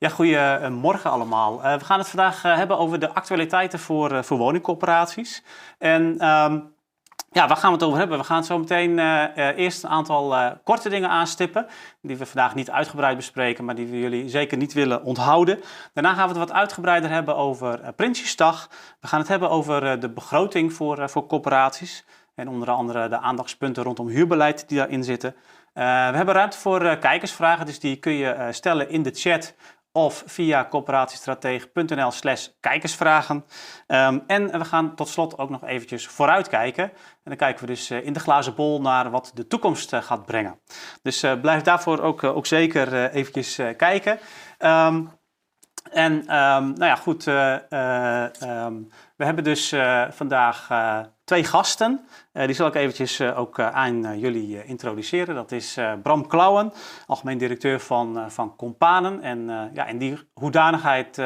Ja, goedemorgen allemaal. Uh, we gaan het vandaag uh, hebben over de actualiteiten voor, uh, voor woningcorporaties. En um, ja, waar gaan we het over hebben? We gaan zo meteen eerst een aantal korte dingen aanstippen, die we vandaag niet uitgebreid bespreken, maar die we jullie zeker niet willen onthouden. Daarna gaan we het wat uitgebreider hebben over Prinsjesdag. We gaan het hebben over de begroting voor, voor corporaties. En onder andere de aandachtspunten rondom huurbeleid die daarin zitten. we hebben ruimte voor kijkersvragen, dus die kun je stellen in de chat of via coöperatiestratege.nl slash kijkersvragen. Um, en we gaan tot slot ook nog eventjes vooruitkijken. En dan kijken we dus uh, in de glazen bol naar wat de toekomst uh, gaat brengen. Dus uh, blijf daarvoor ook, ook zeker eventjes kijken. Um, en um, nou ja, goed, we hebben dus vandaag twee gasten. Uh, die zal ik eventjes uh, ook uh, aan jullie introduceren. Dat is Bram Klauwen, algemeen directeur van, van Companen. En ja, in die hoedanigheid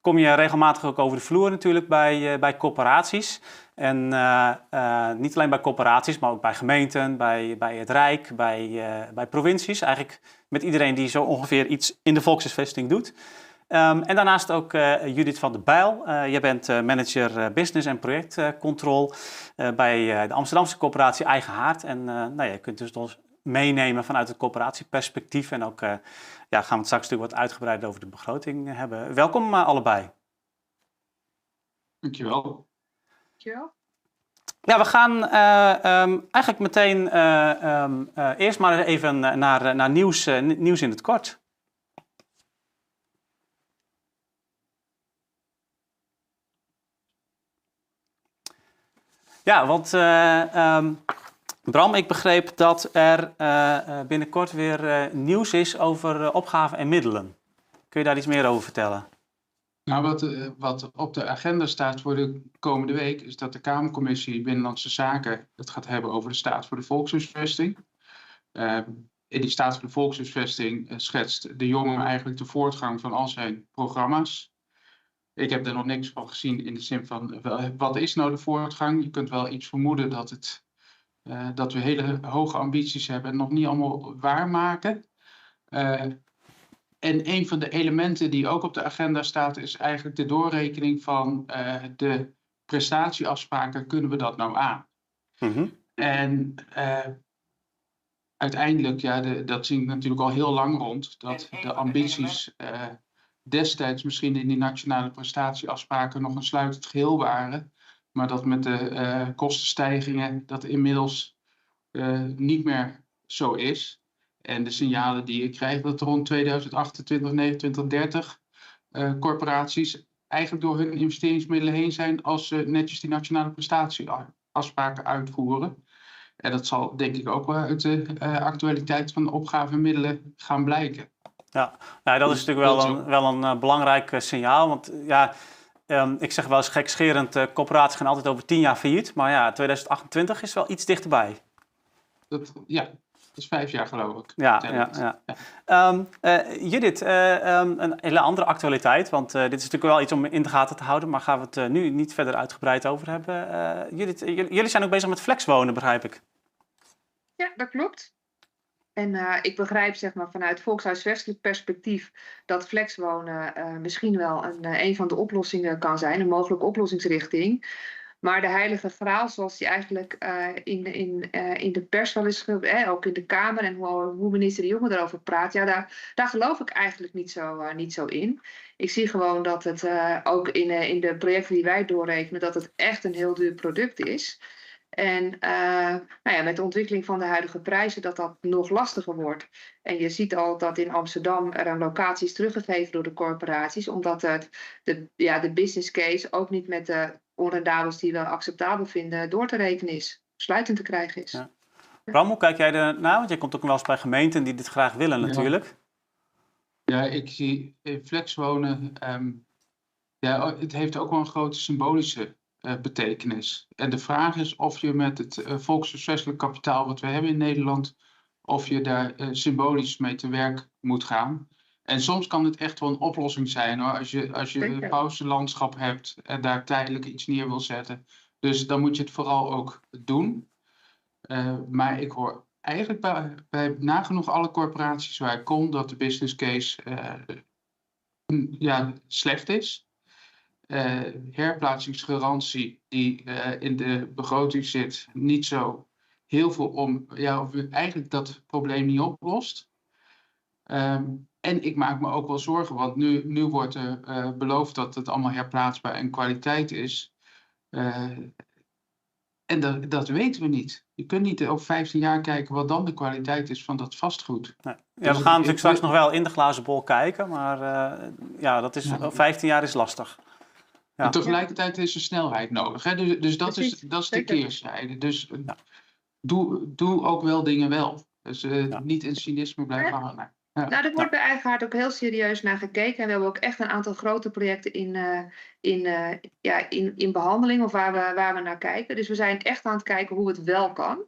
kom je regelmatig ook over de vloer natuurlijk bij, bij corporaties. En niet alleen bij corporaties, maar ook bij gemeenten, bij, bij het Rijk, bij, bij provincies. Eigenlijk met iedereen die zo ongeveer iets in de volkshuisvesting doet. Um, en daarnaast ook uh, Judith van der Bijl. Uh, jij bent uh, manager business en projectcontrol bij de Amsterdamse corporatie Eigen Haard. En nou ja, je kunt dus ons meenemen vanuit het corporatieperspectief. En ook ja, gaan we het straks natuurlijk wat uitgebreider over de begroting hebben. Welkom allebei. Dankjewel. Dankjewel. Ja, we gaan um, eigenlijk meteen um, eerst maar even naar, naar nieuws, nieuws in het kort. Ja, want uh, um, Bram, ik begreep dat er uh, binnenkort weer nieuws is over opgaven en middelen. Kun je daar iets meer over vertellen? Nou, wat, wat op de agenda staat voor de komende week is dat de Kamercommissie Binnenlandse Zaken het gaat hebben over de staat voor de volkshuisvesting. Ehm, in die staat voor de volkshuisvesting schetst de jongen eigenlijk de voortgang van al zijn programma's. Ik heb er nog niks van gezien in de zin van wat is nou de voortgang? Je kunt wel iets vermoeden dat, het, uh, dat we hele hoge ambities hebben en nog niet allemaal waarmaken. Uh, en een van de elementen die ook op de agenda staat is eigenlijk de doorrekening van uh, de prestatieafspraken. Kunnen we dat nou aan? Mm -hmm. En uiteindelijk, ja, de, dat zie ik natuurlijk al heel lang rond, dat de ambities destijds misschien in die nationale prestatieafspraken nog een sluitend geheel waren. Maar dat met de uh, kostenstijgingen dat inmiddels uh, niet meer zo is. En de signalen die ik krijg dat rond 2028, 29, 30 uh, corporaties eigenlijk door hun investeringsmiddelen heen zijn als ze netjes die nationale prestatieafspraken uitvoeren. En dat zal denk ik ook wel uit de uh, actualiteit van de opgave en middelen gaan blijken. Ja, nou, dat is natuurlijk wel een, wel een uh, belangrijk uh, signaal. Want ja, um, ik zeg wel eens gekscherend, uh, corporaties gaan altijd over tien jaar failliet. Maar ja, 2028 is wel iets dichterbij. Dat, ja, dat is vijf jaar geloof ik. Ja, ja, ja. ja. Um, Judith, um, een hele andere actualiteit. Want dit is natuurlijk wel iets om in de gaten te houden. Maar gaan we het nu niet verder uitgebreid over hebben. Judith, jullie zijn ook bezig met flexwonen, begrijp ik. Ja, dat klopt. En uh, ik begrijp zeg maar, vanuit volkshuisvestelijk perspectief dat flexwonen uh, misschien wel een, uh, een van de oplossingen kan zijn, een mogelijke oplossingsrichting. Maar de heilige graal, zoals die eigenlijk in, in, in de pers wel is, eh, ook in de Kamer en hoe, hoe minister De Jonge daarover praat, ja, daar, daar geloof ik eigenlijk niet zo, niet zo in. Ik zie gewoon dat het ook in, in de projecten die wij doorrekenen, dat het echt een heel duur product is. En uh, nou ja, met de ontwikkeling van de huidige prijzen dat dat nog lastiger wordt. En je ziet al dat in Amsterdam er een locaties teruggegeven door de corporaties, omdat het de, ja, de business case ook niet met de onrendabels die we acceptabel vinden door te rekenen is, sluitend te krijgen is. Ja. Bram, hoe kijk jij ernaar? Want jij komt ook wel eens bij gemeenten die dit graag willen natuurlijk. Ja, ja ik zie flexwonen, um, ja, het heeft ook wel een grote symbolische uh, betekenis. En de vraag is of je met het uh, kapitaal wat we hebben in Nederland, of je daar uh, symbolisch mee te werk moet gaan. En soms kan het echt wel een oplossing zijn hoor, als je, als je een pauzelandschap hebt en daar tijdelijk iets neer wil zetten. Dus dan moet je het vooral ook doen. maar ik hoor eigenlijk bij, bij nagenoeg alle corporaties waar ik kom dat de business case ja, slecht is. Uh, herplaatsingsgarantie die uh, in de begroting zit, niet zo heel veel om, ja, of eigenlijk dat probleem niet oplost. Um, en ik maak me ook wel zorgen, want nu, nu wordt er uh, beloofd dat het allemaal herplaatsbaar en kwaliteit is. en dat, dat weten we niet. Je kunt niet over 15 jaar kijken wat dan de kwaliteit is van dat vastgoed. Nee. Ja, dus we gaan natuurlijk straks nog wel in de glazen bol kijken, maar uh, ja, dat is, ja. 15 jaar is lastig. Ja. En tegelijkertijd is er snelheid nodig. Hè? Dus, dus dat, is, dat is de keerzijde. Dus ja. doe, doe ook wel dingen wel. Dus uh, niet in cynisme blijven hangen. Ja. Nou, er wordt bij Eigenhaard ook heel serieus naar gekeken. En we hebben ook echt een aantal grote projecten in, uh, in, uh, ja, in, in behandeling of waar we, waar we naar kijken. Dus we zijn echt aan het kijken hoe het wel kan.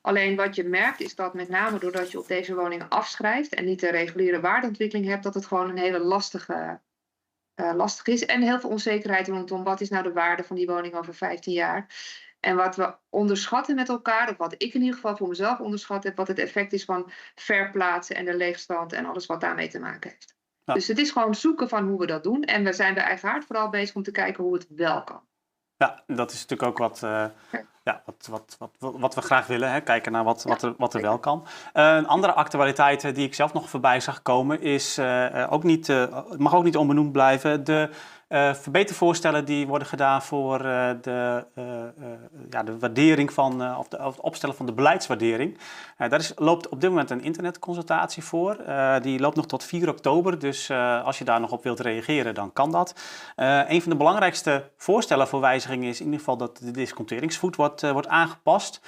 Alleen wat je merkt is dat met name doordat je op deze woningen afschrijft en niet de reguliere waardeontwikkeling hebt, dat het gewoon een hele lastige, uh, lastig is. En heel veel onzekerheid rondom wat is nou de waarde van die woning over 15 jaar. En wat we onderschatten met elkaar, of wat ik in ieder geval voor mezelf onderschat heb, wat het effect is van verplaatsen en de leegstand en alles wat daarmee te maken heeft. Ja. Dus het is gewoon zoeken van hoe we dat doen. En we zijn bij Eigenhaard vooral bezig om te kijken hoe het wel kan. Ja, dat is natuurlijk ook wat, uh, ja, wat, wat, wat, wat we graag willen. Hè? Kijken naar wat, wat, er, wat er wel kan. Uh, een andere actualiteit die ik zelf nog voorbij zag komen is, uh, ook niet, mag ook niet onbenoemd blijven, de uh, verbetervoorstellen die worden gedaan voor uh, de, uh, ja, de waardering van, of, de, of het opstellen van de beleidswaardering. daar is, loopt op dit moment een internetconsultatie voor. die loopt nog tot 4 oktober, dus als je daar nog op wilt reageren, dan kan dat. een van de belangrijkste voorstellen voor wijzigingen is in ieder geval dat de disconteringsvoet wordt, wordt aangepast.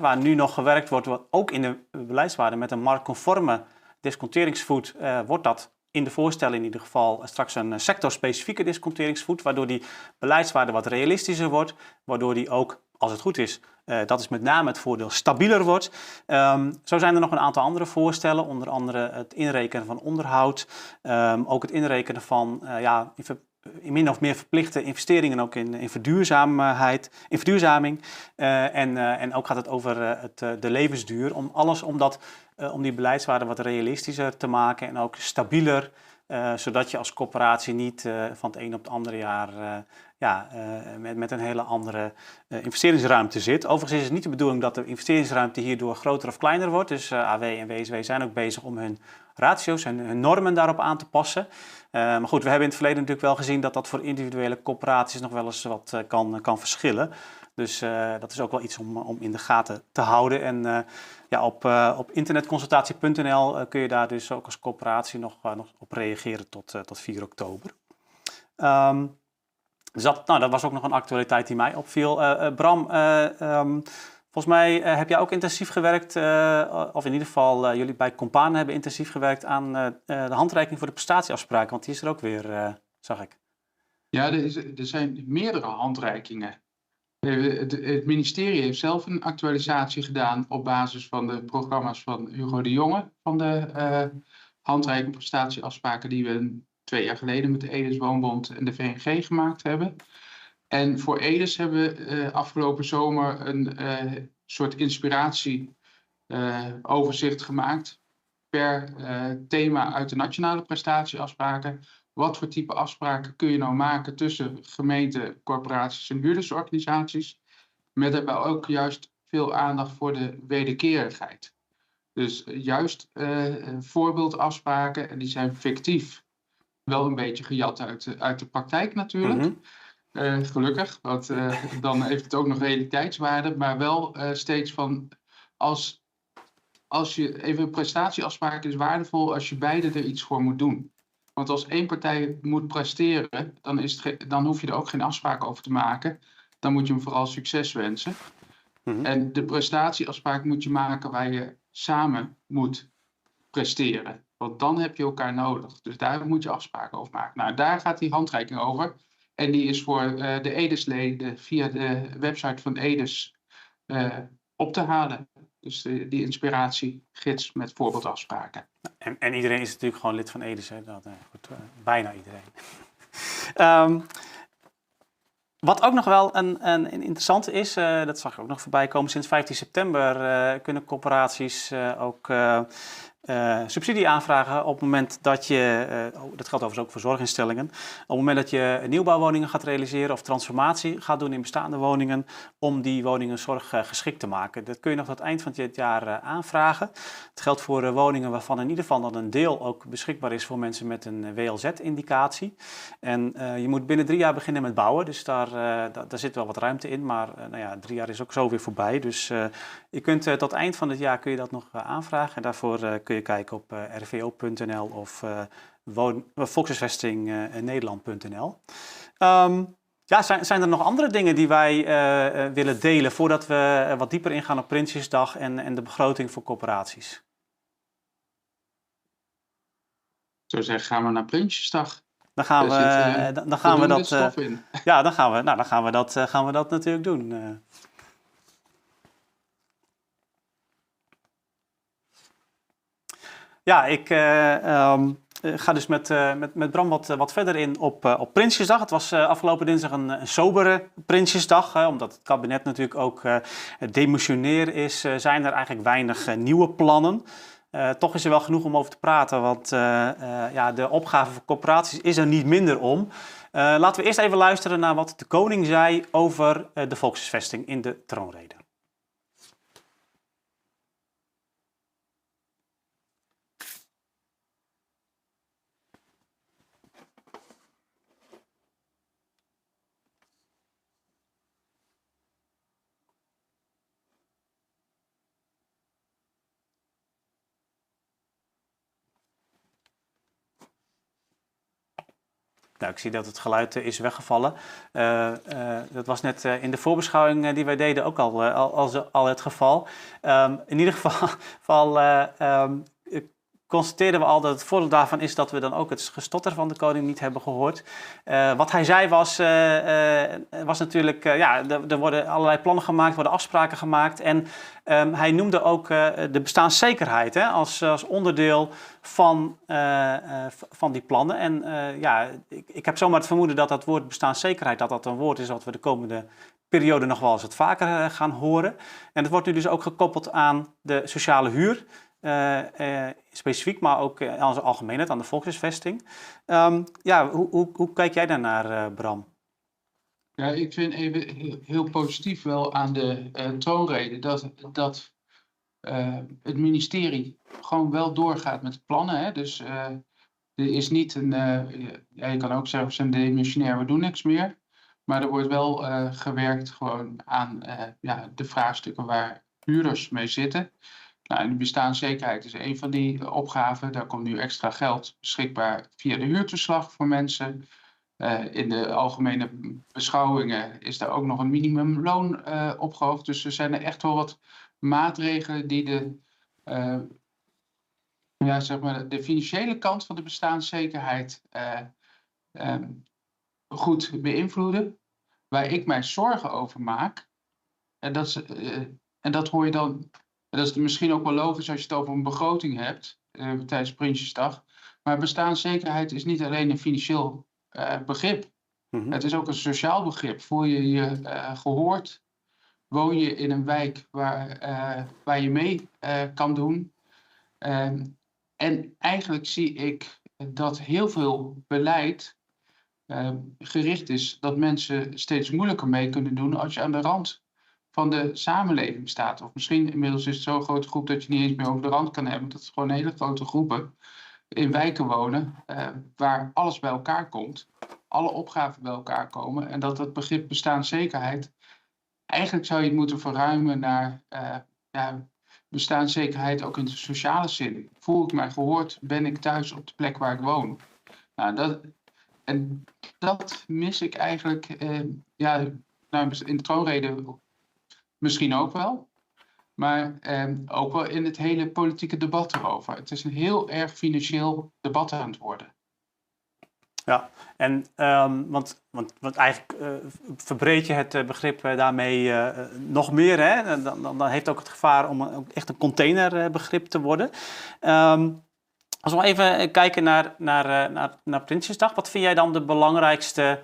waar nu nog gewerkt wordt, ook in de beleidswaarde met een marktconforme disconteringsvoet, wordt dat in de voorstellen in ieder geval straks een sectorspecifieke disconteringsvoet, waardoor die beleidswaarde wat realistischer wordt, waardoor die ook, als het goed is, uh, dat is met name het voordeel, stabieler wordt. Um, zo zijn er nog een aantal andere voorstellen, onder andere het inrekenen van onderhoud, um, ook het inrekenen van ja, in min of meer verplichte investeringen ook in, in verduurzaamheid, in verduurzaming. En, en ook gaat het over het, de levensduur. Om alles om, dat, om die beleidswaarde wat realistischer te maken en ook stabieler. zodat je als corporatie niet van het een op het andere jaar ja, met, met een hele andere investeringsruimte zit. Overigens is het niet de bedoeling dat de investeringsruimte hierdoor groter of kleiner wordt. Dus AW en WSW zijn ook bezig om hun ratio's en hun normen daarop aan te passen. Maar goed, we hebben in het verleden natuurlijk wel gezien dat dat voor individuele corporaties nog wel eens wat kan, kan verschillen. Dus dat is ook wel iets om, om in de gaten te houden. En op, op internetconsultatie.nl kun je daar dus ook als corporatie nog, nog op reageren tot, tot 4 oktober. Um, dus dat, nou, dat was ook nog een actualiteit die mij opviel. Bram, um, Volgens mij heb jij ook intensief gewerkt, of in ieder geval jullie bij Compaan hebben intensief gewerkt aan de handreiking voor de prestatieafspraken, want die is er ook weer, zag ik. Ja, er, is, er, zijn meerdere handreikingen. Het, ministerie heeft zelf een actualisatie gedaan op basis van de programma's van Hugo de Jonge, van de handreiking prestatieafspraken die we twee jaar geleden met de Edes Woonbond en de VNG gemaakt hebben. En voor Edes hebben we uh, afgelopen zomer een uh, soort inspiratieoverzicht uh, gemaakt per thema uit de nationale prestatieafspraken. Wat voor type afspraken kun je nou maken tussen gemeenten, corporaties en huurdersorganisaties? Met daarbij ook juist veel aandacht voor de wederkerigheid. Dus juist voorbeeldafspraken, en die zijn fictief. Wel een beetje gejat uit, uit de praktijk natuurlijk. Mm -hmm. Uh, gelukkig, want uh, dan heeft het ook nog realiteitswaarde, maar wel uh, steeds van als, als je even een prestatieafspraak is waardevol als je beide er iets voor moet doen. Want als één partij moet presteren, dan, is het dan hoef je er ook geen afspraak over te maken. Dan moet je hem vooral succes wensen. Mm -hmm. En de prestatieafspraak moet je maken waar je samen moet presteren. Want dan heb je elkaar nodig. Dus daar moet je afspraken over maken. Nou, daar gaat die handreiking over. En die is voor uh, de Edesleden via de website van Edes uh, op te halen. Dus uh, die inspiratiegids met voorbeeldafspraken. En, en, iedereen is natuurlijk gewoon lid van hè? Dat, goed, bijna iedereen. um, wat ook nog wel een, een, een interessante is, dat zag ik ook nog voorbij komen, sinds 15 september kunnen corporaties ook uh, subsidie aanvragen op het moment dat je, uh, dat geldt overigens ook voor zorginstellingen, op het moment dat je nieuwbouwwoningen gaat realiseren of transformatie gaat doen in bestaande woningen, om die woningen zorggeschikt te maken. Dat kun je nog tot het eind van dit jaar aanvragen. Het geldt voor woningen waarvan in ieder geval dan een deel ook beschikbaar is voor mensen met een WLZ-indicatie. En je moet binnen drie jaar beginnen met bouwen, dus daar, daar, daar zit wel wat ruimte in, maar nou ja, drie jaar is ook zo weer voorbij. Dus je kunt tot het eind van het jaar kun je dat nog aanvragen en daarvoor kun je je kijken op eh, rvo.nl of uh, volkshuisvestingnederland.nl. Um, ja, zijn, zijn er nog andere dingen die wij uh, willen delen voordat we wat dieper ingaan op Prinsjesdag en, en de begroting voor corporaties? Zo zeggen, gaan we naar Prinsjesdag. Dan gaan we, zit, dan, dan gaan we dat. ja, dan gaan we, nou, dan gaan we dat, gaan we dat natuurlijk doen. Ja, ik uh, um, ga dus met, uh, met, met Bram wat, wat verder in op, op Prinsjesdag. Het was afgelopen dinsdag een, een sobere Prinsjesdag. omdat het kabinet natuurlijk ook demissionair is, zijn er eigenlijk weinig nieuwe plannen. toch is er wel genoeg om over te praten, want ja, de opgave voor corporaties is er niet minder om. laten we eerst even luisteren naar wat de koning zei over de volkshuisvesting in de troonrede. Nou, ik zie dat het geluid eh, is weggevallen. Uh, uh, dat was net in de voorbeschouwing die wij deden ook al, al, al, het geval. Um, in ieder geval, geval um, constateerden we al dat het voordeel daarvan is dat we dan ook het gestotter van de koning niet hebben gehoord. Uh, wat hij zei was, uh, uh, was natuurlijk, ja, er worden allerlei plannen gemaakt, worden afspraken gemaakt. En um, hij noemde ook de bestaanszekerheid hè, als, als onderdeel van, van die plannen. En ja, ik, ik heb zomaar het vermoeden dat dat woord bestaanszekerheid, dat dat een woord is wat we de komende periode nog wel eens wat vaker gaan horen. En het wordt nu dus ook gekoppeld aan de sociale huur. Uh, specifiek, maar ook uh, als algemeenheid aan de volkshuisvesting. Um, ja, hoe, hoe, hoe, kijk jij daarnaar, Bram? Ja, ik vind even heel, positief wel aan de toonrede dat, dat het ministerie gewoon wel doorgaat met plannen. Hè? Dus er is niet een, ja, je kan ook zeggen, we zijn demissionair, we doen niks meer. Maar er wordt wel gewerkt gewoon aan ja, de vraagstukken waar huurders mee zitten. Nou, de bestaanszekerheid is een van die opgaven. Daar komt nu extra geld beschikbaar via de huurtoeslag voor mensen. Uh, in de algemene beschouwingen is daar ook nog een minimumloon uh, opgehoogd. Dus er zijn er echt wel wat maatregelen die de, uh, ja, zeg maar de financiële kant van de bestaanszekerheid um, goed beïnvloeden. Waar ik mij zorgen over maak. En dat, en dat hoor je dan dat is misschien ook wel logisch als je het over een begroting hebt uh, tijdens Prinsjesdag. Maar bestaanszekerheid is niet alleen een financieel uh, begrip. Mm -hmm. Het is ook een sociaal begrip. Voel je je uh, gehoord? Woon je in een wijk waar, waar je mee kan doen? Ehm, en eigenlijk zie ik dat heel veel beleid gericht is dat mensen steeds moeilijker mee kunnen doen als je aan de rand van de samenleving staat. Of misschien inmiddels is het zo'n grote groep dat je niet eens meer over de rand kan hebben. Dat het gewoon hele grote groepen in wijken wonen eh, waar alles bij elkaar komt. Alle opgaven bij elkaar komen. En dat het begrip bestaanszekerheid, eigenlijk zou je het moeten verruimen naar uh, ja, bestaanszekerheid ook in de sociale zin. Voel ik mij gehoord? Ben ik thuis op de plek waar ik woon? Nou, dat, en dat mis ik eigenlijk eh, ja, nou, in de troonrede Misschien ook wel. Maar eh, ook wel in het hele politieke debat erover. Het is een heel erg financieel debat aan het worden. Ja, en um, want, want, want eigenlijk uh, verbreed je het uh, begrip uh, daarmee nog meer. Hè? Dan, dan, dan, heeft ook het gevaar om een, echt een containerbegrip te worden. Um, als we even kijken naar, naar, naar, naar Prinsjesdag, wat vind jij dan de belangrijkste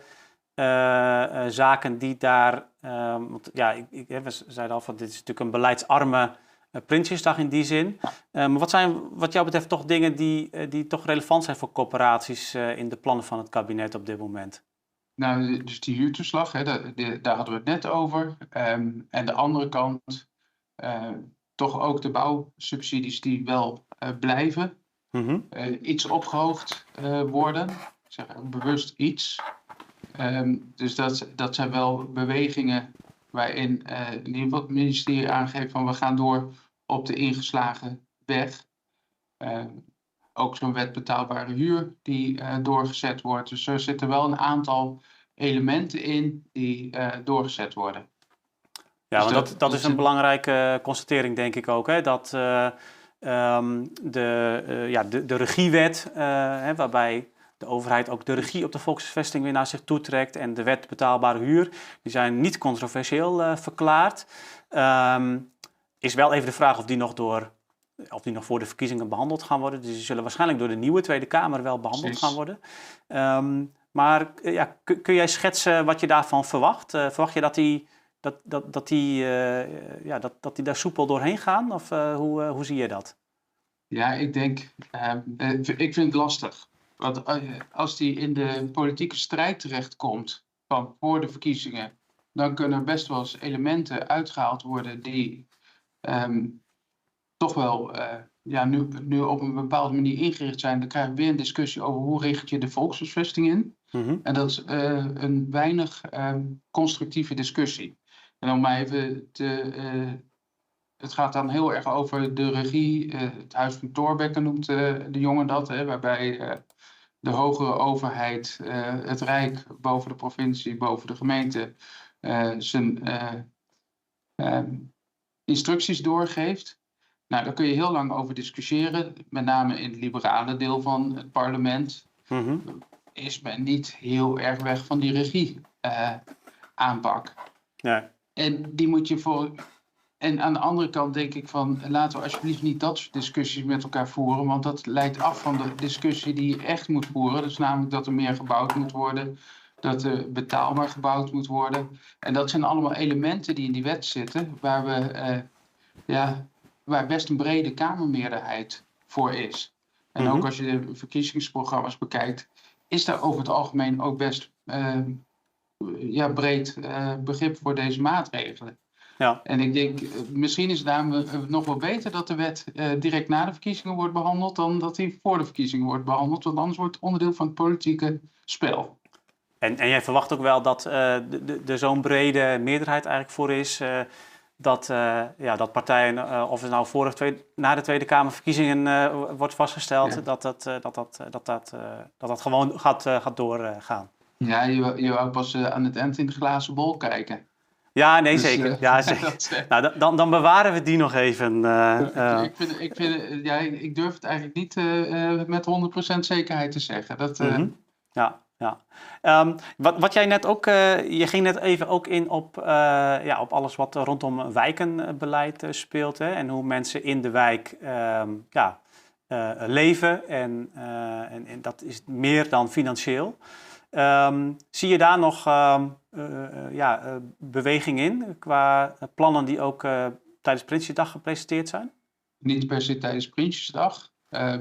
zaken die daar. Uh, want ja, ik, ik, we zeiden al van dit is natuurlijk een beleidsarme Prinsjesdag in die zin. maar wat zijn wat jou betreft toch dingen die, die toch relevant zijn voor corporaties in de plannen van het kabinet op dit moment? Nou, dus die huurtoeslag, hè, daar, daar hadden we het net over. Ehm, en de andere kant, toch ook de bouwsubsidies die wel blijven. Mhm. iets opgehoogd worden. Ik zeg bewust iets. Ehm, dus dat, dat zijn wel bewegingen waarin uh, in ieder geval het ministerie aangeeft van we gaan door op de ingeslagen weg. Ehm, ook zo'n wet betaalbare huur die uh, doorgezet wordt. Dus er zitten wel een aantal elementen in die uh, doorgezet worden. Ja, dus want dat, dat, is een belangrijke constatering, denk ik ook. Hè? Dat um, de, ja, de, de regiewet, hè, waarbij de overheid ook de regie op de volksvesting weer naar zich toetrekt en de wet betaalbare huur, die zijn niet controversieel uh, verklaard. Um, is wel even de vraag of die nog door of die nog voor de verkiezingen behandeld gaan worden. Dus die zullen waarschijnlijk door de nieuwe Tweede Kamer wel behandeld gaan worden. Um, maar uh, ja, kun, jij schetsen wat je daarvan verwacht? Uh, verwacht je dat die, dat, dat, dat, die, ja, dat, dat die daar soepel doorheen gaan? Of hoe, hoe zie je dat? Ja, ik denk, ik vind het lastig. Want eh, als die in de politieke strijd terechtkomt van voor de verkiezingen, dan kunnen er best wel eens elementen uitgehaald worden die ehm, toch wel uh, ja, nu, nu op een bepaalde manier ingericht zijn. Dan krijg je weer een discussie over hoe richt je de volkshuisvesting in. Mhm. En dat is uh, een weinig um, constructieve discussie. En om maar even te, het gaat dan heel erg over de regie. het Huis van Thorbecke noemt de jongen dat, hè, waarbij de hogere overheid, het Rijk boven de provincie, boven de gemeente, zijn uh, instructies doorgeeft. Nou, daar kun je heel lang over discussiëren, met name in het liberale deel van het parlement. Mm Is men niet heel erg weg van die regie aanpak. Ja. En die moet je voor en aan de andere kant denk ik van laten we alsjeblieft niet dat soort discussies met elkaar voeren, want dat leidt af van de discussie die je echt moet voeren. Dus namelijk dat er meer gebouwd moet worden, dat er betaalbaar gebouwd moet worden. En dat zijn allemaal elementen die in die wet zitten, waar, we, eh, ja, waar best een brede Kamermeerderheid voor is. En ook mhm. als je de verkiezingsprogramma's bekijkt, is daar over het algemeen ook best uh, ja, breed uh, begrip voor deze maatregelen. Ja. En ik denk, misschien is het daarom nog wel beter dat de wet uh, direct na de verkiezingen wordt behandeld dan dat die voor de verkiezingen wordt behandeld, want anders wordt het onderdeel van het politieke spel. En, en jij verwacht ook wel dat uh, er zo'n brede meerderheid eigenlijk voor is uh, dat, ja, dat partijen, of het nou voor of tweede, na de Tweede Kamerverkiezingen wordt vastgesteld, dat, dat, dat, dat, dat, dat, dat dat gewoon gaat, gaat doorgaan. Ja, je, je wou pas aan het eind in de glazen bol kijken. Ja, nee, dus, zeker. Uh, ja, zeker. nou, dan, dan bewaren we die nog even. Uh, ik, vind, ik, vind, ja, ik durf het eigenlijk niet uh, met 100% zekerheid te zeggen. Dat, mm Ja, ja. Um, wat, wat jij net ook, je ging net even ook in op, ja, op alles wat rondom wijkenbeleid speelt. Hè, en hoe mensen in de wijk um, ja, leven. En, en, en dat is meer dan financieel. Um, zie je daar nog uh, ja, uh, beweging in qua plannen die ook uh, tijdens Prinsjesdag gepresenteerd zijn? Niet per se tijdens Prinsjesdag.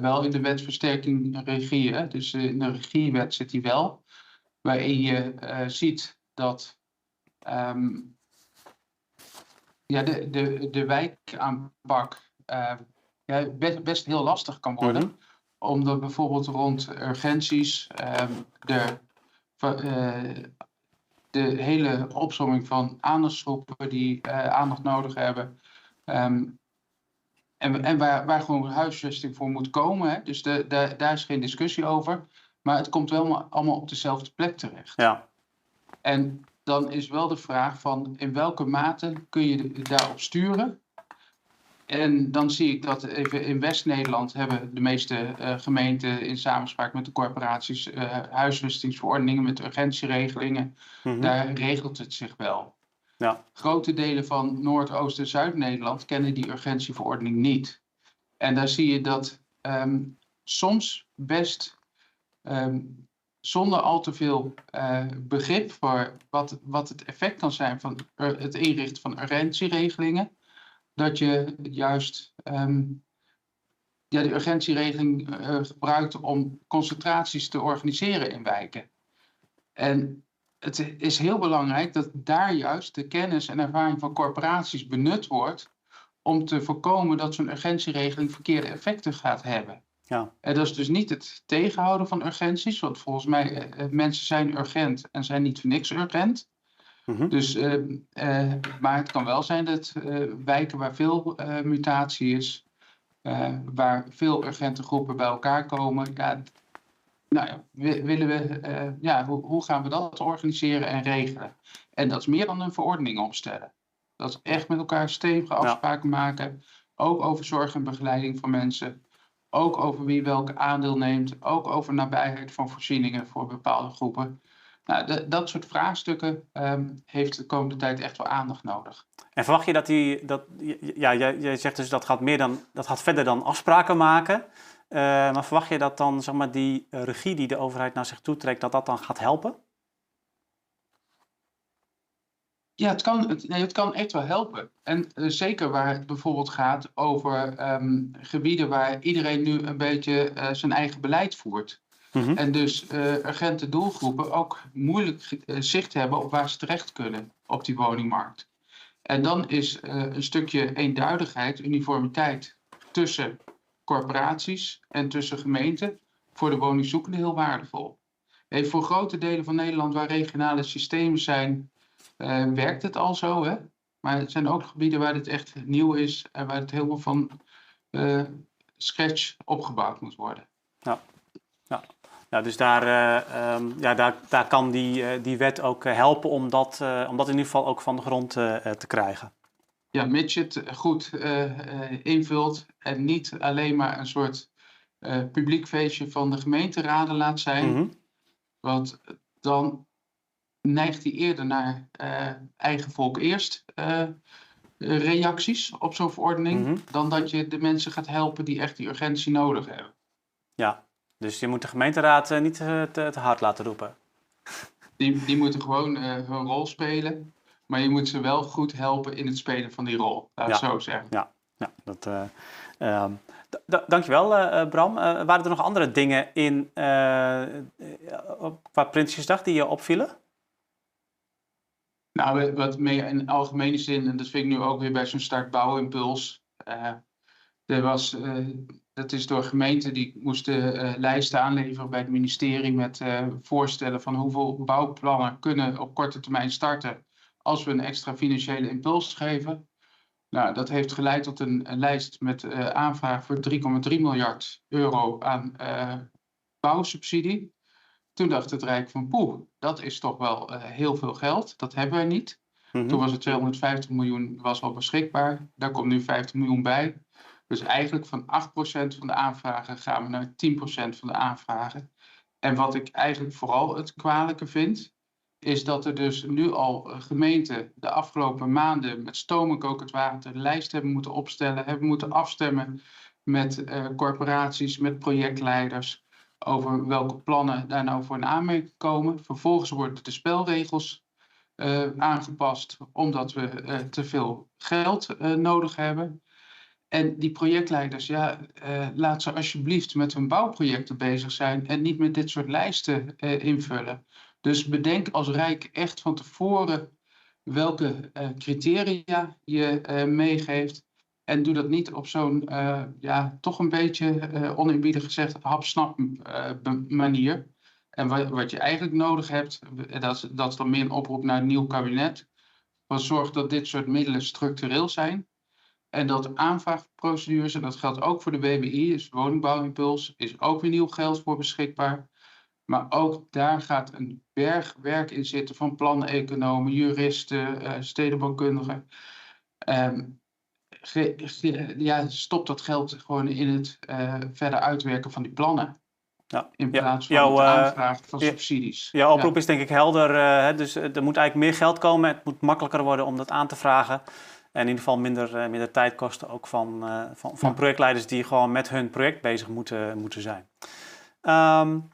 wel in de wet versterking regie. Hè? Dus in de regiewet zit die wel. Waarin je ziet dat um, ja, de, de, de wijkaanpak ja, best, best heel lastig kan worden. Mm -hmm. Omdat bijvoorbeeld rond urgenties um, de de hele opzomming van aandachtsgroepen die uh, aandacht nodig hebben. Um, en en waar, waar gewoon huisvesting voor moet komen. Hè? Dus de, de, daar is geen discussie over. Maar het komt wel allemaal op dezelfde plek terecht. Ja. En dan is wel de vraag van in welke mate kun je daarop sturen. En dan zie ik dat even in West-Nederland hebben de meeste uh, gemeenten in samenspraak met de corporaties uh, huisvestingsverordeningen met urgentieregelingen. Mm Daar regelt het zich wel. Ja. Grote delen van Noord-, Oost- en Zuid-Nederland kennen die urgentieverordening niet. En daar zie je dat um, soms best um, zonder al te veel uh, begrip voor wat, wat het effect kan zijn van het inrichten van urgentieregelingen dat je juist ehm, ja, de urgentieregeling uh, gebruikt om concentraties te organiseren in wijken. En het is heel belangrijk dat daar juist de kennis en ervaring van corporaties benut wordt om te voorkomen dat zo'n urgentieregeling verkeerde effecten gaat hebben. Ja. En dat is dus niet het tegenhouden van urgenties, want volgens mij uh, mensen zijn urgent en zijn niet voor niks urgent. Mm Dus, uh, uh, maar het kan wel zijn dat wijken waar veel mutatie is, waar veel urgente groepen bij elkaar komen, ja, nou ja, willen we, ja, hoe, hoe, gaan we dat organiseren en regelen? En dat is meer dan een verordening opstellen. Dat is echt met elkaar stevige afspraken maken, ook over zorg en begeleiding van mensen. Ook over wie welke aandeel neemt. Ook over nabijheid van voorzieningen voor bepaalde groepen. Nou, de, dat soort vraagstukken um, heeft de komende tijd echt wel aandacht nodig. En verwacht je dat die, dat, ja, jij, jij zegt dus dat gaat, meer dan, dat gaat verder dan afspraken maken. Uh, maar verwacht je dat dan zeg maar, die regie die de overheid naar zich toe trekt, dat dat dan gaat helpen? Ja, het kan, het, nee, het kan echt wel helpen. En uh, zeker waar het bijvoorbeeld gaat over um, gebieden waar iedereen nu een beetje uh, zijn eigen beleid voert. Mm -hmm. En dus uh, urgente doelgroepen ook moeilijk zicht hebben op waar ze terecht kunnen op die woningmarkt. En dan is een stukje eenduidigheid, uniformiteit tussen corporaties en tussen gemeenten voor de woningzoekenden heel waardevol. Voor grote delen van Nederland waar regionale systemen zijn uh, werkt het al zo. Hè? Maar het zijn ook gebieden waar dit echt nieuw is en waar het helemaal van uh, scratch opgebouwd moet worden. Ja, ja dus daar, uh, um, ja, daar, daar kan die, die wet ook helpen om dat, om dat in ieder geval ook van de grond te krijgen. Ja, mits je het goed invult en niet alleen maar een soort publiek feestje van de gemeenteraden laat zijn. Mm -hmm. Want dan neigt hij eerder naar eigen volk eerst reacties op zo'n verordening, mm -hmm. dan dat je de mensen gaat helpen die echt die urgentie nodig hebben. Ja, dus je moet de gemeenteraad uh, niet te, te, hard laten roepen. Die, die moeten gewoon hun rol spelen, maar je moet ze wel goed helpen in het spelen van die rol, laat ik ja. zo zeggen. Ja, ja dat... Um, Dankjewel, uh, Bram. Uh, waren er nog andere dingen in qua Prinsjesdag die je opvielen? Nou, wat meer in algemene zin, en dat vind ik nu ook weer bij zo'n start bouwimpuls. Uh, er was, dat is door gemeenten die moesten uh, lijsten aanleveren bij het ministerie met voorstellen van hoeveel bouwplannen kunnen op korte termijn starten als we een extra financiële impuls geven. Nou, dat heeft geleid tot een, een lijst met aanvraag voor 3,3 miljard euro aan bouwsubsidie. Toen dacht het Rijk van poeh, dat is toch wel heel veel geld. Dat hebben we niet. Mm -hmm. Toen was het 250 miljoen was al beschikbaar. Daar komt nu 50 miljoen bij. Dus eigenlijk van 8% van de aanvragen gaan we naar 10% van de aanvragen. En wat ik eigenlijk vooral het kwalijke vind, is dat er dus nu al gemeenten de afgelopen maanden met stoom en kokend water de lijst hebben moeten opstellen, hebben moeten afstemmen met uh, corporaties, met projectleiders over welke plannen daar nou voor een aanmerking komen. Vervolgens worden de spelregels uh, aangepast omdat we te veel geld nodig hebben. En die projectleiders, ja, laat ze alsjeblieft met hun bouwprojecten bezig zijn en niet met dit soort lijsten invullen. Dus bedenk als Rijk echt van tevoren welke criteria je meegeeft en doe dat niet op zo'n, ja, toch een beetje oneerbiedig gezegd, hapsnap manier. En wat, wat, je eigenlijk nodig hebt, dat is, dat is dan meer een oproep naar een nieuw kabinet. Wat zorgt dat dit soort middelen structureel zijn. En dat aanvraagprocedures, en dat geldt ook voor de WBI, dus woningbouwimpuls, is ook weer nieuw geld voor beschikbaar. Maar ook daar gaat een berg werk in zitten van planeconomen, juristen, stedenbouwkundigen. Um, ja, stop dat geld gewoon in het uh, verder uitwerken van die plannen. Ja. In plaats van jouw, eh, aanvragen van subsidies. Jouw oproep ja. is denk ik helder. Uh, dus er moet eigenlijk meer geld komen. Het moet makkelijker worden om dat aan te vragen. En in ieder geval minder, minder tijd kosten ook van, van, van projectleiders die gewoon met hun project bezig moeten, moeten zijn. Um,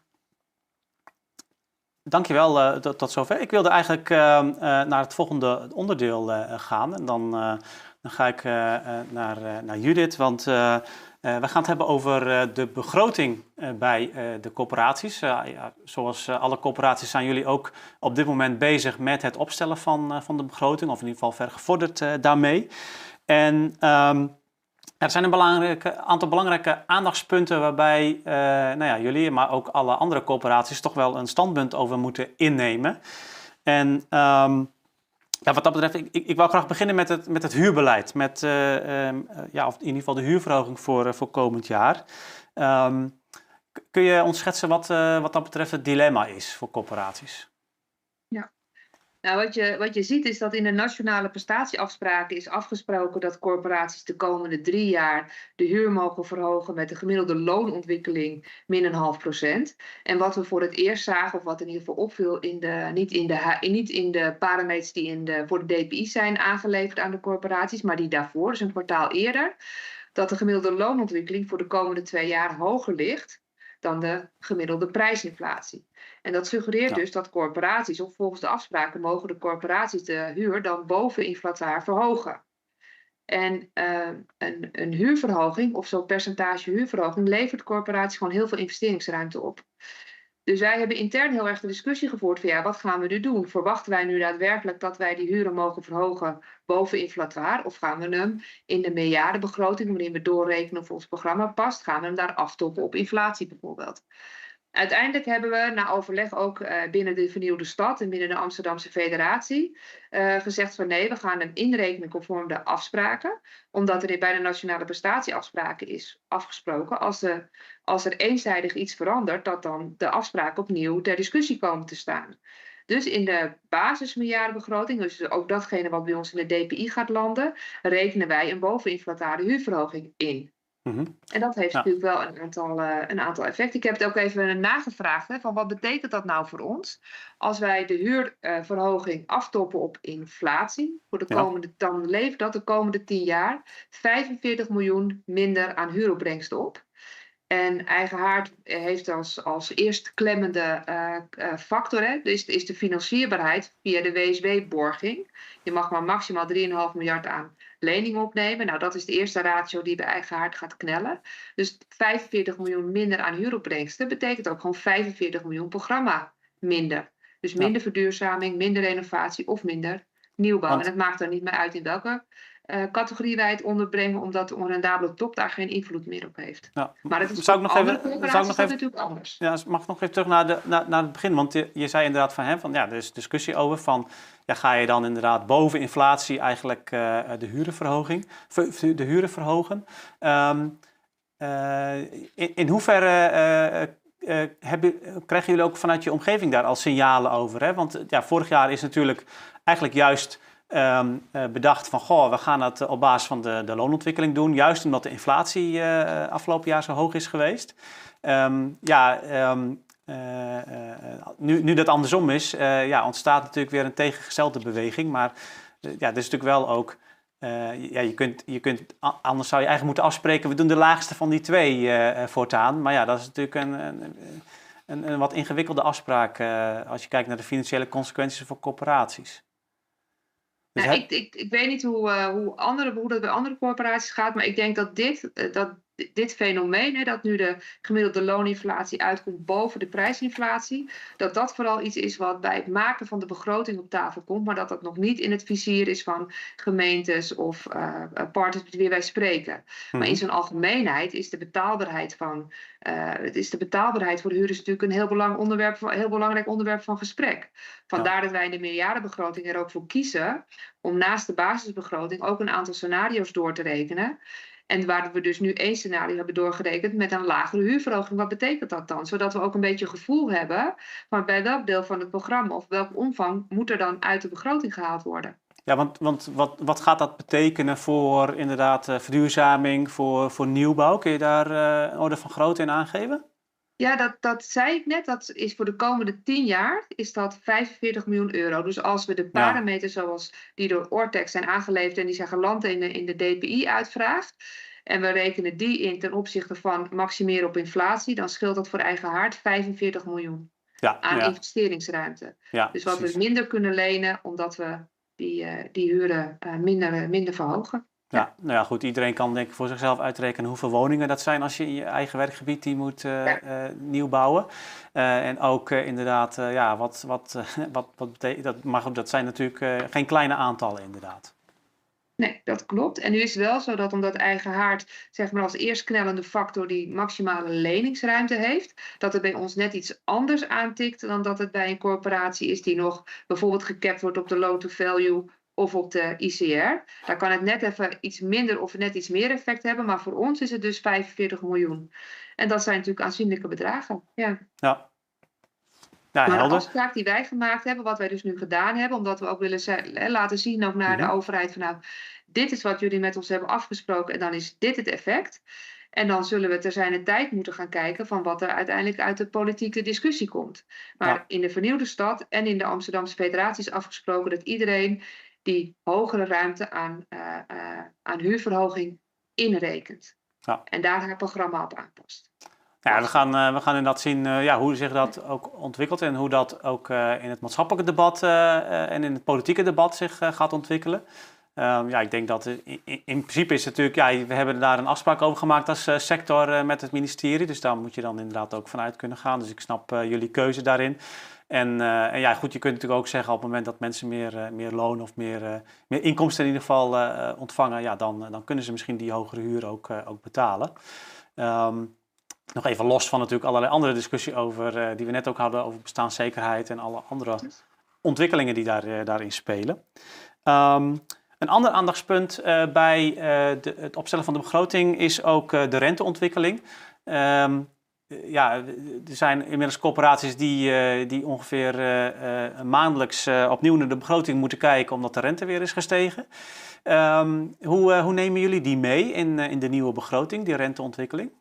dankjewel uh, tot, tot zover. Ik wilde eigenlijk uh, naar het volgende onderdeel gaan. En dan, dan ga ik naar, naar Judith, want we gaan het hebben over de begroting bij de corporaties. Zoals alle corporaties zijn jullie ook op dit moment bezig met het opstellen van, van de begroting, of in ieder geval vergevorderd daarmee. En... Um, er zijn een belangrijke, aantal belangrijke aandachtspunten waarbij nou ja, jullie, maar ook alle andere corporaties, toch wel een standpunt over moeten innemen. En um, ja, wat dat betreft, ik, ik, wou graag beginnen met het, met het huurbeleid. Met, uh, um, ja, of in ieder geval de huurverhoging voor, voor komend jaar. Um, kun je ons schetsen wat, wat dat betreft het dilemma is voor corporaties? Nou, wat je, wat je ziet is dat in de nationale prestatieafspraken is afgesproken dat corporaties de komende drie jaar de huur mogen verhogen met de gemiddelde loonontwikkeling min een half procent. En wat we voor het eerst zagen, of wat in ieder geval opviel, in de, niet, in de, niet in de parameters die in de, voor de DPI zijn aangeleverd aan de corporaties, maar die daarvoor, dus een kwartaal eerder, dat de gemiddelde loonontwikkeling voor de komende twee jaar hoger ligt dan de gemiddelde prijsinflatie. En dat suggereert dus dat corporaties, of volgens de afspraken, mogen de corporaties de huur dan boven inflataar verhogen. En uh, een, een, huurverhoging of zo'n percentage huurverhoging levert corporaties gewoon heel veel investeringsruimte op. Dus wij hebben intern heel erg de discussie gevoerd van ja, wat gaan we nu doen? Verwachten wij nu daadwerkelijk dat wij die huren mogen verhogen boven inflataar? Of gaan we hem in de meerjarenbegroting, waarin we doorrekenen of ons programma past, gaan we hem daar aftoppen op inflatie bijvoorbeeld? Uiteindelijk hebben we na overleg ook uh, binnen de vernieuwde stad en binnen de Amsterdamse federatie uh, gezegd van nee, we gaan hem inrekenen conform de afspraken. Omdat er bij de nationale prestatieafspraken is afgesproken, als, de, als er eenzijdig iets verandert, dat dan de afspraken opnieuw ter discussie komen te staan. Dus in de basismiljardenbegroting, dus ook datgene wat bij ons in de DPI gaat landen, rekenen wij een boveninflatare huurverhoging in. Mhm. En dat heeft natuurlijk wel een aantal, uh, een aantal effecten. Ik heb het ook even nagevraagd, hè, van wat betekent dat nou voor ons? Als wij de huurverhoging uh, aftoppen op inflatie, voor de komende, dan levert dat de komende 10 jaar 45 miljoen minder aan huuropbrengsten op. En eigen haard heeft als, als eerst klemmende uh, factor, hè, dus is de financierbaarheid via de WSW-borging. Je mag maar maximaal 3,5 miljard aan lening opnemen. Nou, dat is de eerste ratio die bij eigen haard gaat knellen. Dus 45 miljoen minder aan huuropbrengsten betekent ook gewoon 45 miljoen programma minder. Dus minder verduurzaming, minder renovatie of minder nieuwbouw. En het maakt er niet meer uit in welke uh, categorie wij het onderbrengen, omdat de onrendabele top daar geen invloed meer op heeft. Ja. Maar het is zou ik nog even, zou ik nog even, natuurlijk anders. Ja, mag ik nog even terug naar, de, naar, naar het begin? Want je, je zei inderdaad van, hè, van ja, er is discussie over van, ja, ga je dan inderdaad boven inflatie eigenlijk uh, de hurenverhoging, de huren verhogen? Um, uh, in, in hoeverre uh, hebben, krijgen jullie ook vanuit je omgeving daar al signalen over? Hè? Want ja, vorig jaar is natuurlijk eigenlijk juist um, bedacht van, goh, we gaan het op basis van de, de loonontwikkeling doen, juist omdat de inflatie uh, afgelopen jaar zo hoog is geweest. Um, ja, um, nu, nu dat andersom is, ja, ontstaat natuurlijk weer een tegengestelde beweging. Maar ja, dat is natuurlijk wel ook. ja, je kunt, je kunt, anders zou je eigenlijk moeten afspreken, we doen de laagste van die twee voortaan. Maar ja, dat is natuurlijk een, een, een wat ingewikkelde afspraak als je kijkt naar de financiële consequenties voor corporaties. Dus nou, ik, ik, ik weet niet hoe, uh, hoe, andere, hoe dat bij andere corporaties gaat, maar ik denk dat dit, uh, dat dit fenomeen, hè, dat nu de gemiddelde looninflatie uitkomt boven de prijsinflatie, dat dat vooral iets is wat bij het maken van de begroting op tafel komt, maar dat dat nog niet in het vizier is van gemeentes of uh, partners met wie wij spreken. Maar in mhm. zijn algemeenheid is de betaalbaarheid van, uh, het is de betaalbaarheid voor de huurders natuurlijk een heel, belang onderwerp, heel belangrijk onderwerp van gesprek. Vandaar dat wij in de meerjarenbegroting er ook voor kiezen om naast de basisbegroting ook een aantal scenario's door te rekenen. En waar we dus nu één scenario hebben doorgerekend met een lagere huurverhoging. Wat betekent dat dan? Zodat we ook een beetje gevoel hebben van bij welk deel van het programma of welk omvang moet er dan uit de begroting gehaald worden. Ja, want, want wat, wat gaat dat betekenen voor inderdaad uh, verduurzaming, voor, voor nieuwbouw? Kun je daar uh, een orde van grootte in aangeven? Ja, dat, dat zei ik net. Dat is voor de komende 10 jaar is dat 45 miljoen euro. Dus als we de parameters zoals die door Ortex zijn aangeleverd en die zijn geland in de, in de DPI uitvraagt. En we rekenen die in ten opzichte van maximeren op inflatie, dan scheelt dat voor eigen haard 45 miljoen. Ja, aan ja, investeringsruimte. Dus wat precies. we minder kunnen lenen, omdat we die, eh, die huren eh, minder, minder verhogen. Ja, nou ja, goed. Iedereen kan denk ik voor zichzelf uitrekenen hoeveel woningen dat zijn als je in je eigen werkgebied die moet Ja. eh, nieuw bouwen. Eh, en ook inderdaad, ja, wat, wat, wat, wat betekent dat? Maar goed, dat zijn natuurlijk geen kleine aantallen inderdaad. Nee, dat klopt. En nu is het wel zo dat omdat eigen haard, zeg maar als eerstknellende factor die maximale leningsruimte heeft, dat het bij ons net iets anders aantikt dan dat het bij een corporatie is die nog bijvoorbeeld gekapt wordt op de loan to value of op de ICR. Daar kan het net even iets minder of net iets meer effect hebben, maar voor ons is het dus 45 miljoen. En dat zijn natuurlijk aanzienlijke bedragen. Ja. Ja, ja Maar de afspraak die wij gemaakt hebben, wat wij dus nu gedaan hebben, omdat we ook willen laten zien ook naar Mhm. de overheid van nou, dit is wat jullie met ons hebben afgesproken en dan is dit het effect. En dan zullen we ter zijn tijd moeten gaan kijken van wat er uiteindelijk uit de politieke discussie komt. Maar Ja. in de vernieuwde stad en in de Amsterdamse federatie is afgesproken dat iedereen die hogere ruimte aan, eh, eh, aan huurverhoging inrekent. Ja. En daar haar programma op aanpast. Ja, we gaan, eh, we gaan inderdaad zien ja, hoe zich dat ook ontwikkelt en hoe dat ook in het maatschappelijke debat en in het politieke debat zich gaat ontwikkelen. Ehm, ja, ik denk dat in, in, in principe is het natuurlijk, ja, we hebben daar een afspraak over gemaakt als sector met het ministerie. Dus daar moet je dan inderdaad ook vanuit kunnen gaan. Dus ik snap jullie keuze daarin. En, eh, en ja, goed, je kunt natuurlijk ook zeggen op het moment dat mensen meer, eh, meer loon of meer, eh, meer inkomsten in ieder geval ontvangen, ja, dan, dan kunnen ze misschien die hogere huur ook, ook betalen. Ehm, nog even los van natuurlijk allerlei andere discussie over, die we net ook hadden over bestaanszekerheid en alle andere ontwikkelingen die daar, daarin spelen. Ehm, een ander aandachtspunt bij het opstellen van de begroting is ook de renteontwikkeling. Ehm, eh, ja, er zijn inmiddels corporaties die, eh, die ongeveer eh, eh, maandelijks opnieuw naar de begroting moeten kijken omdat de rente weer is gestegen. Ehm, hoe, hoe nemen jullie die mee in, in de nieuwe begroting, die renteontwikkeling?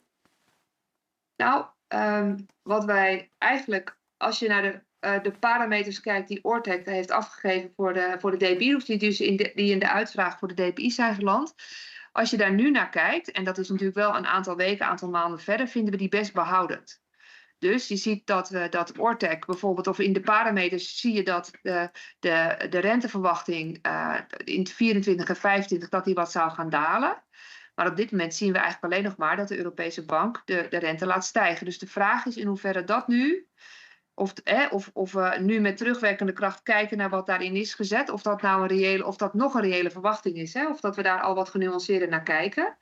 Nou, ehm, wat wij eigenlijk, als je naar de, de parameters kijkt die Ortec heeft afgegeven voor de, voor de DPI, of die dus in die in de uitvraag voor de DPI zijn geland. Als je daar nu naar kijkt, en dat is natuurlijk wel een aantal weken, aantal maanden verder, vinden we die best behoudend. Dus je ziet dat, we dat Ortec bijvoorbeeld, of in de parameters zie je dat de, de, de renteverwachting eh, in 24 en 25 dat die wat zou gaan dalen. Maar op dit moment zien we eigenlijk alleen nog maar dat de Europese bank de, de rente laat stijgen. Dus de vraag is in hoeverre dat nu, of, hè, of, of we nu met terugwerkende kracht kijken naar wat daarin is gezet, of dat nou een reële, of dat nog een reële verwachting is, hè, of dat we daar al wat genuanceerder naar kijken.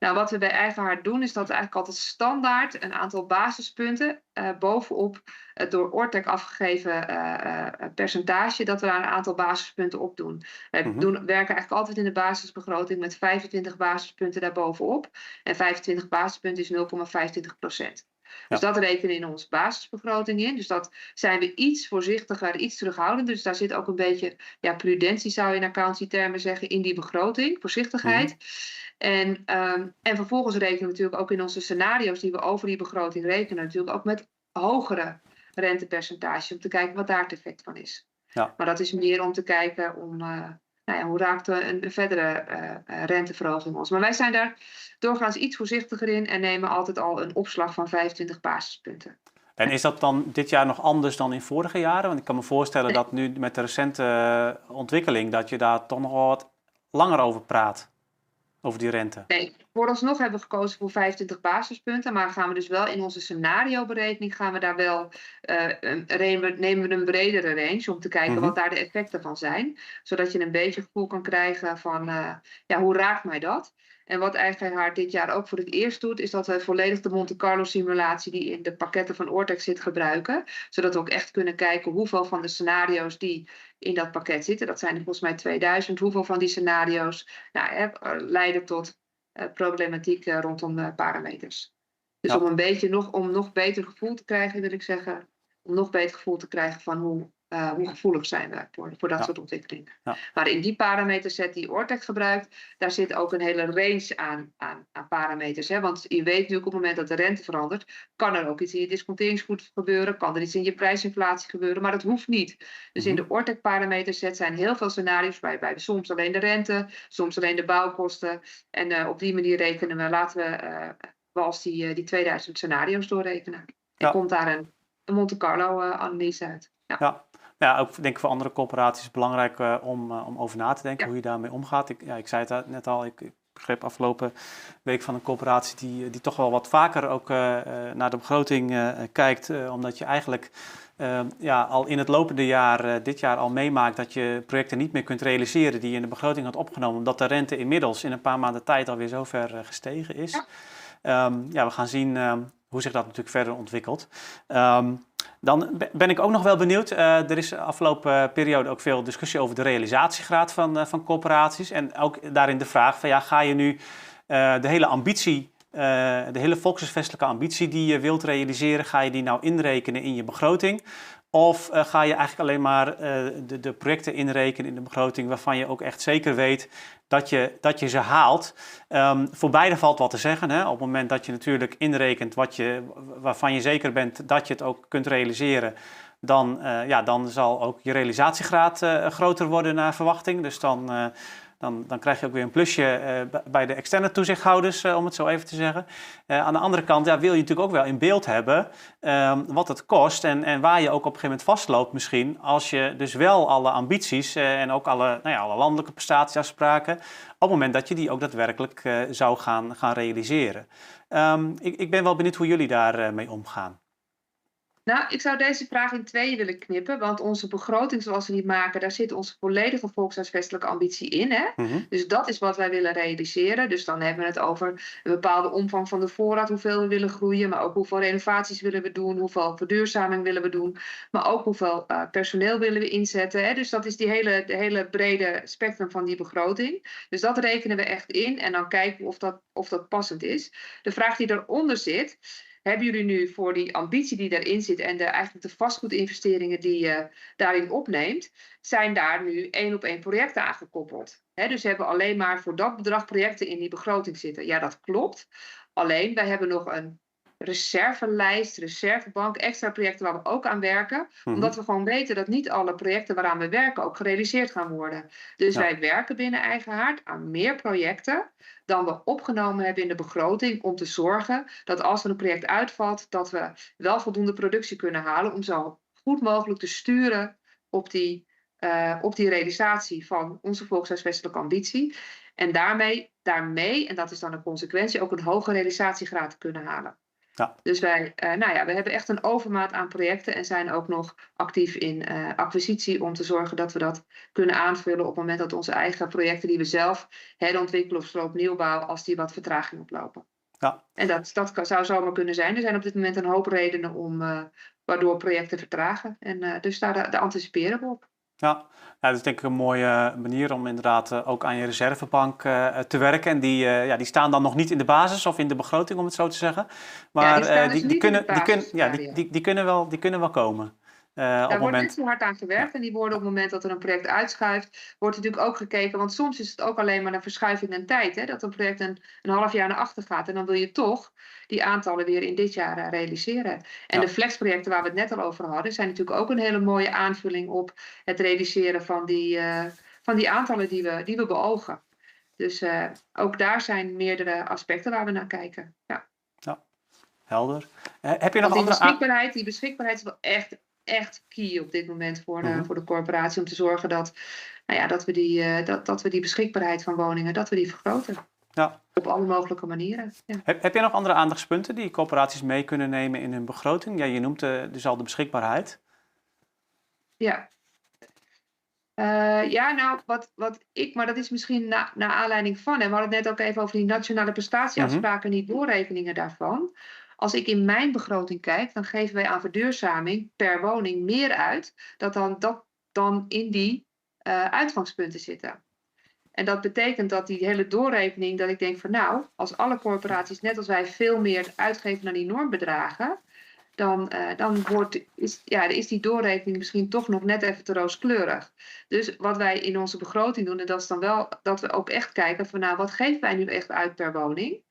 Nou, wat we bij Eigenhard doen, is dat we eigenlijk altijd standaard een aantal basispunten eh, bovenop het door Ortec afgegeven eh, eh, percentage, dat we daar een aantal basispunten op doen. Wij Mhm. doen, werken eigenlijk altijd in de basisbegroting met 25 basispunten daarbovenop. En 25 basispunten is 0,25 procent. Dus dat rekenen we in onze basisbegroting in. Dus dat zijn we iets voorzichtiger, iets terughoudender. Dus daar zit ook een beetje ja, prudentie, zou je in accountancy-termen zeggen, in die begroting, voorzichtigheid. En, ehm, en vervolgens rekenen we natuurlijk ook in onze scenario's die we over die begroting rekenen, natuurlijk ook met hogere rentepercentages, om te kijken wat daar het effect van is. Ja. Maar dat is meer om te kijken om, eh, nou ja, hoe raakt een, verdere eh, renteverhoging ons. Maar wij zijn daar doorgaans iets voorzichtiger in en nemen altijd al een opslag van 25 basispunten. En is dat dan dit jaar nog anders dan in vorige jaren? Want ik kan me voorstellen dat nu met de recente eh, ontwikkeling, dat je daar toch nog wel wat langer over praat. Over die rente. Nee, vooralsnog hebben we gekozen voor 25 basispunten, maar gaan we dus wel in onze scenario-berekening gaan we daar wel re- nemen we een bredere range om te kijken Mhm. wat daar de effecten van zijn, zodat je een beetje gevoel kan krijgen van eh, ja, hoe raakt mij dat? En wat Eigenhaard dit jaar ook voor het eerst doet, is dat we volledig de Monte Carlo simulatie die in de pakketten van Ortex zit gebruiken, zodat we ook echt kunnen kijken hoeveel van de scenario's die in dat pakket zitten, dat zijn er volgens mij 2000, hoeveel van die scenario's nou, hè, leiden tot eh, problematiek eh, rondom de parameters. Dus Ja. om een beetje nog, om nog beter gevoel te krijgen, wil ik zeggen, om nog beter gevoel te krijgen van hoe, eh, hoe gevoelig zijn we voor, voor dat Ja. soort ontwikkelingen. Ja. Maar in die parameterset die Ortec gebruikt, daar zit ook een hele range aan, aan, aan parameters. Hè? Want je weet natuurlijk op het moment dat de rente verandert, kan er ook iets in je disconteringsgoed gebeuren, kan er iets in je prijsinflatie gebeuren, maar dat hoeft niet. Dus in Mhm. de Ortec parameterset zijn heel veel scenario's waarbij we soms alleen de rente, soms alleen de bouwkosten. En eh, op die manier rekenen we, laten we, eh, we als die, eh, die 2000 scenario's doorrekenen. En Ja. komt daar een een Monte Carlo-analyse uit. Ja. Ja. Ook denk ik voor andere corporaties belangrijk uh, om, uh, om over na te denken Ja. hoe je daarmee omgaat. Ik, ja, ik zei het net al, ik, ik begreep afgelopen week van een corporatie die, die toch wel wat vaker ook uh, naar de begroting kijkt. omdat je eigenlijk ja, al in het lopende jaar, dit jaar al meemaakt dat je projecten niet meer kunt realiseren die je in de begroting had opgenomen. Omdat de rente inmiddels in een paar maanden tijd alweer zo ver gestegen is. Ja. Um, ja, we gaan zien hoe zich dat natuurlijk verder ontwikkelt. Um, dan ben ik ook nog wel benieuwd. Uh, er is de afgelopen periode ook veel discussie over de realisatiegraad van, uh, van corporaties. En ook daarin de vraag van ja, ga je nu de hele ambitie, de hele volkshuisvestelijke ambitie die je wilt realiseren, ga je die nou inrekenen in je begroting? Of ga je eigenlijk alleen maar de, de projecten inrekenen in de begroting waarvan je ook echt zeker weet dat je, dat je ze haalt. Um, voor beide valt wat te zeggen. Hè? Op het moment dat je natuurlijk inrekent wat je, waarvan je zeker bent dat je het ook kunt realiseren, dan, uh, ja, dan zal ook je realisatiegraad groter worden naar verwachting. Dus dan, dan, dan krijg je ook weer een plusje bij de externe toezichthouders, om het zo even te zeggen. aan de andere kant ja, wil je natuurlijk ook wel in beeld hebben um, wat het kost en, en waar je ook op een gegeven moment vastloopt misschien. Als je dus wel alle ambities en ook alle, nou ja, alle landelijke prestatieafspraken, op het moment dat je die ook daadwerkelijk zou gaan, gaan realiseren. Um, ik, ik ben wel benieuwd hoe jullie daarmee mee omgaan. Nou, ik zou deze vraag in tweeën willen knippen, want onze begroting zoals we die maken, daar zit onze volledige volkshuisvestelijke ambitie in. Hè? Mhm. Dus dat is wat wij willen realiseren. Dus dan hebben we het over een bepaalde omvang van de voorraad, hoeveel we willen groeien, maar ook hoeveel renovaties willen we doen, hoeveel verduurzaming willen we doen, maar ook hoeveel uh, personeel willen we inzetten. Hè? Dus dat is die hele, de hele brede spectrum van die begroting. Dus dat rekenen we echt in en dan kijken we of dat, of dat passend is. De vraag die eronder zit, hebben jullie nu voor die ambitie die daarin zit en de, eigenlijk de vastgoedinvesteringen die je daarin opneemt, zijn daar nu één op één projecten aangekoppeld? Dus hebben alleen maar voor dat bedrag projecten in die begroting zitten. Ja, dat klopt. Alleen, wij hebben nog een reservelijst, reservebank, extra projecten waar we ook aan werken. Mhm. Omdat we gewoon weten dat niet alle projecten waaraan we werken ook gerealiseerd gaan worden. Dus Ja. wij werken binnen eigen haard aan meer projecten dan we opgenomen hebben in de begroting. Om te zorgen dat als er een project uitvalt, dat we wel voldoende productie kunnen halen. Om zo goed mogelijk te sturen op die, eh, op die realisatie van onze volkshuisvestelijke ambitie. En daarmee, daarmee, en dat is dan een consequentie, ook een hoge realisatiegraad te kunnen halen. Ja. Dus wij, eh, nou ja, we hebben echt een overmaat aan projecten en zijn ook nog actief in eh, acquisitie om te zorgen dat we dat kunnen aanvullen op het moment dat onze eigen projecten die we zelf herontwikkelen of stroopnieuwbouw, als die wat vertraging oplopen. Ja. En dat, dat kan- zou zomaar kunnen zijn. Er zijn op dit moment een hoop redenen om, eh, waardoor projecten vertragen. En dus daar, daar anticiperen we op. Ja. ja, dat is denk ik een mooie manier om inderdaad eh, ook aan je reservebank eh, te werken. En die, eh, ja, die staan dan nog niet in de basis of in de begroting, om het zo te zeggen. Maar die dus die, kunnen, die, kunnen, ja, Mario. die, die, die, kunnen wel, die kunnen wel komen. Eh, op Daar het wordt moment. zo hard aan gewerkt en die worden op het moment dat er een project uitschuift, wordt natuurlijk ook gekeken, want soms is het ook alleen maar een verschuiving in tijd, hè, dat een project een, een half jaar naar achter gaat en dan wil je toch die aantallen weer in dit jaar eh, realiseren. En Ja. de flexprojecten waar we het net al over hadden, zijn natuurlijk ook een hele mooie aanvulling op het realiseren van die, eh, van die aantallen die we, die we beogen. Dus ook daar zijn meerdere aspecten waar we naar kijken. Ja. Helder. Heb je nog die andere... beschikbaarheid, die beschikbaarheid is wel echt, echt key op dit moment voor de, Mhm. voor de corporatie. Om te zorgen dat, nou ja, dat, we die, eh, dat, dat we die beschikbaarheid van woningen, dat we die vergroten. Ja. Op alle mogelijke manieren. Ja. Heb, heb je nog andere aandachtspunten die corporaties mee kunnen nemen in hun begroting? Ja, je noemt eh, dus al de beschikbaarheid. Ja. Eh, ja, nou, wat, wat ik, maar dat is misschien na, naar aanleiding van, en we hadden het net ook even over die nationale prestatieafspraken en die doorrekeningen daarvan. Als ik in mijn begroting kijk, dan geven wij aan verduurzaming per woning meer uit dat dan, dat dan in die eh, uitgangspunten zitten. En dat betekent dat die hele doorrekening, dat ik denk van nou, als alle corporaties net als wij veel meer uitgeven dan die normbedragen, dan, eh, dan wordt, is, ja, is die doorrekening misschien toch nog net even te rooskleurig. Dus wat wij in onze begroting doen, en dat is dan wel dat we ook echt kijken van nou, wat geven wij nu echt uit per woning?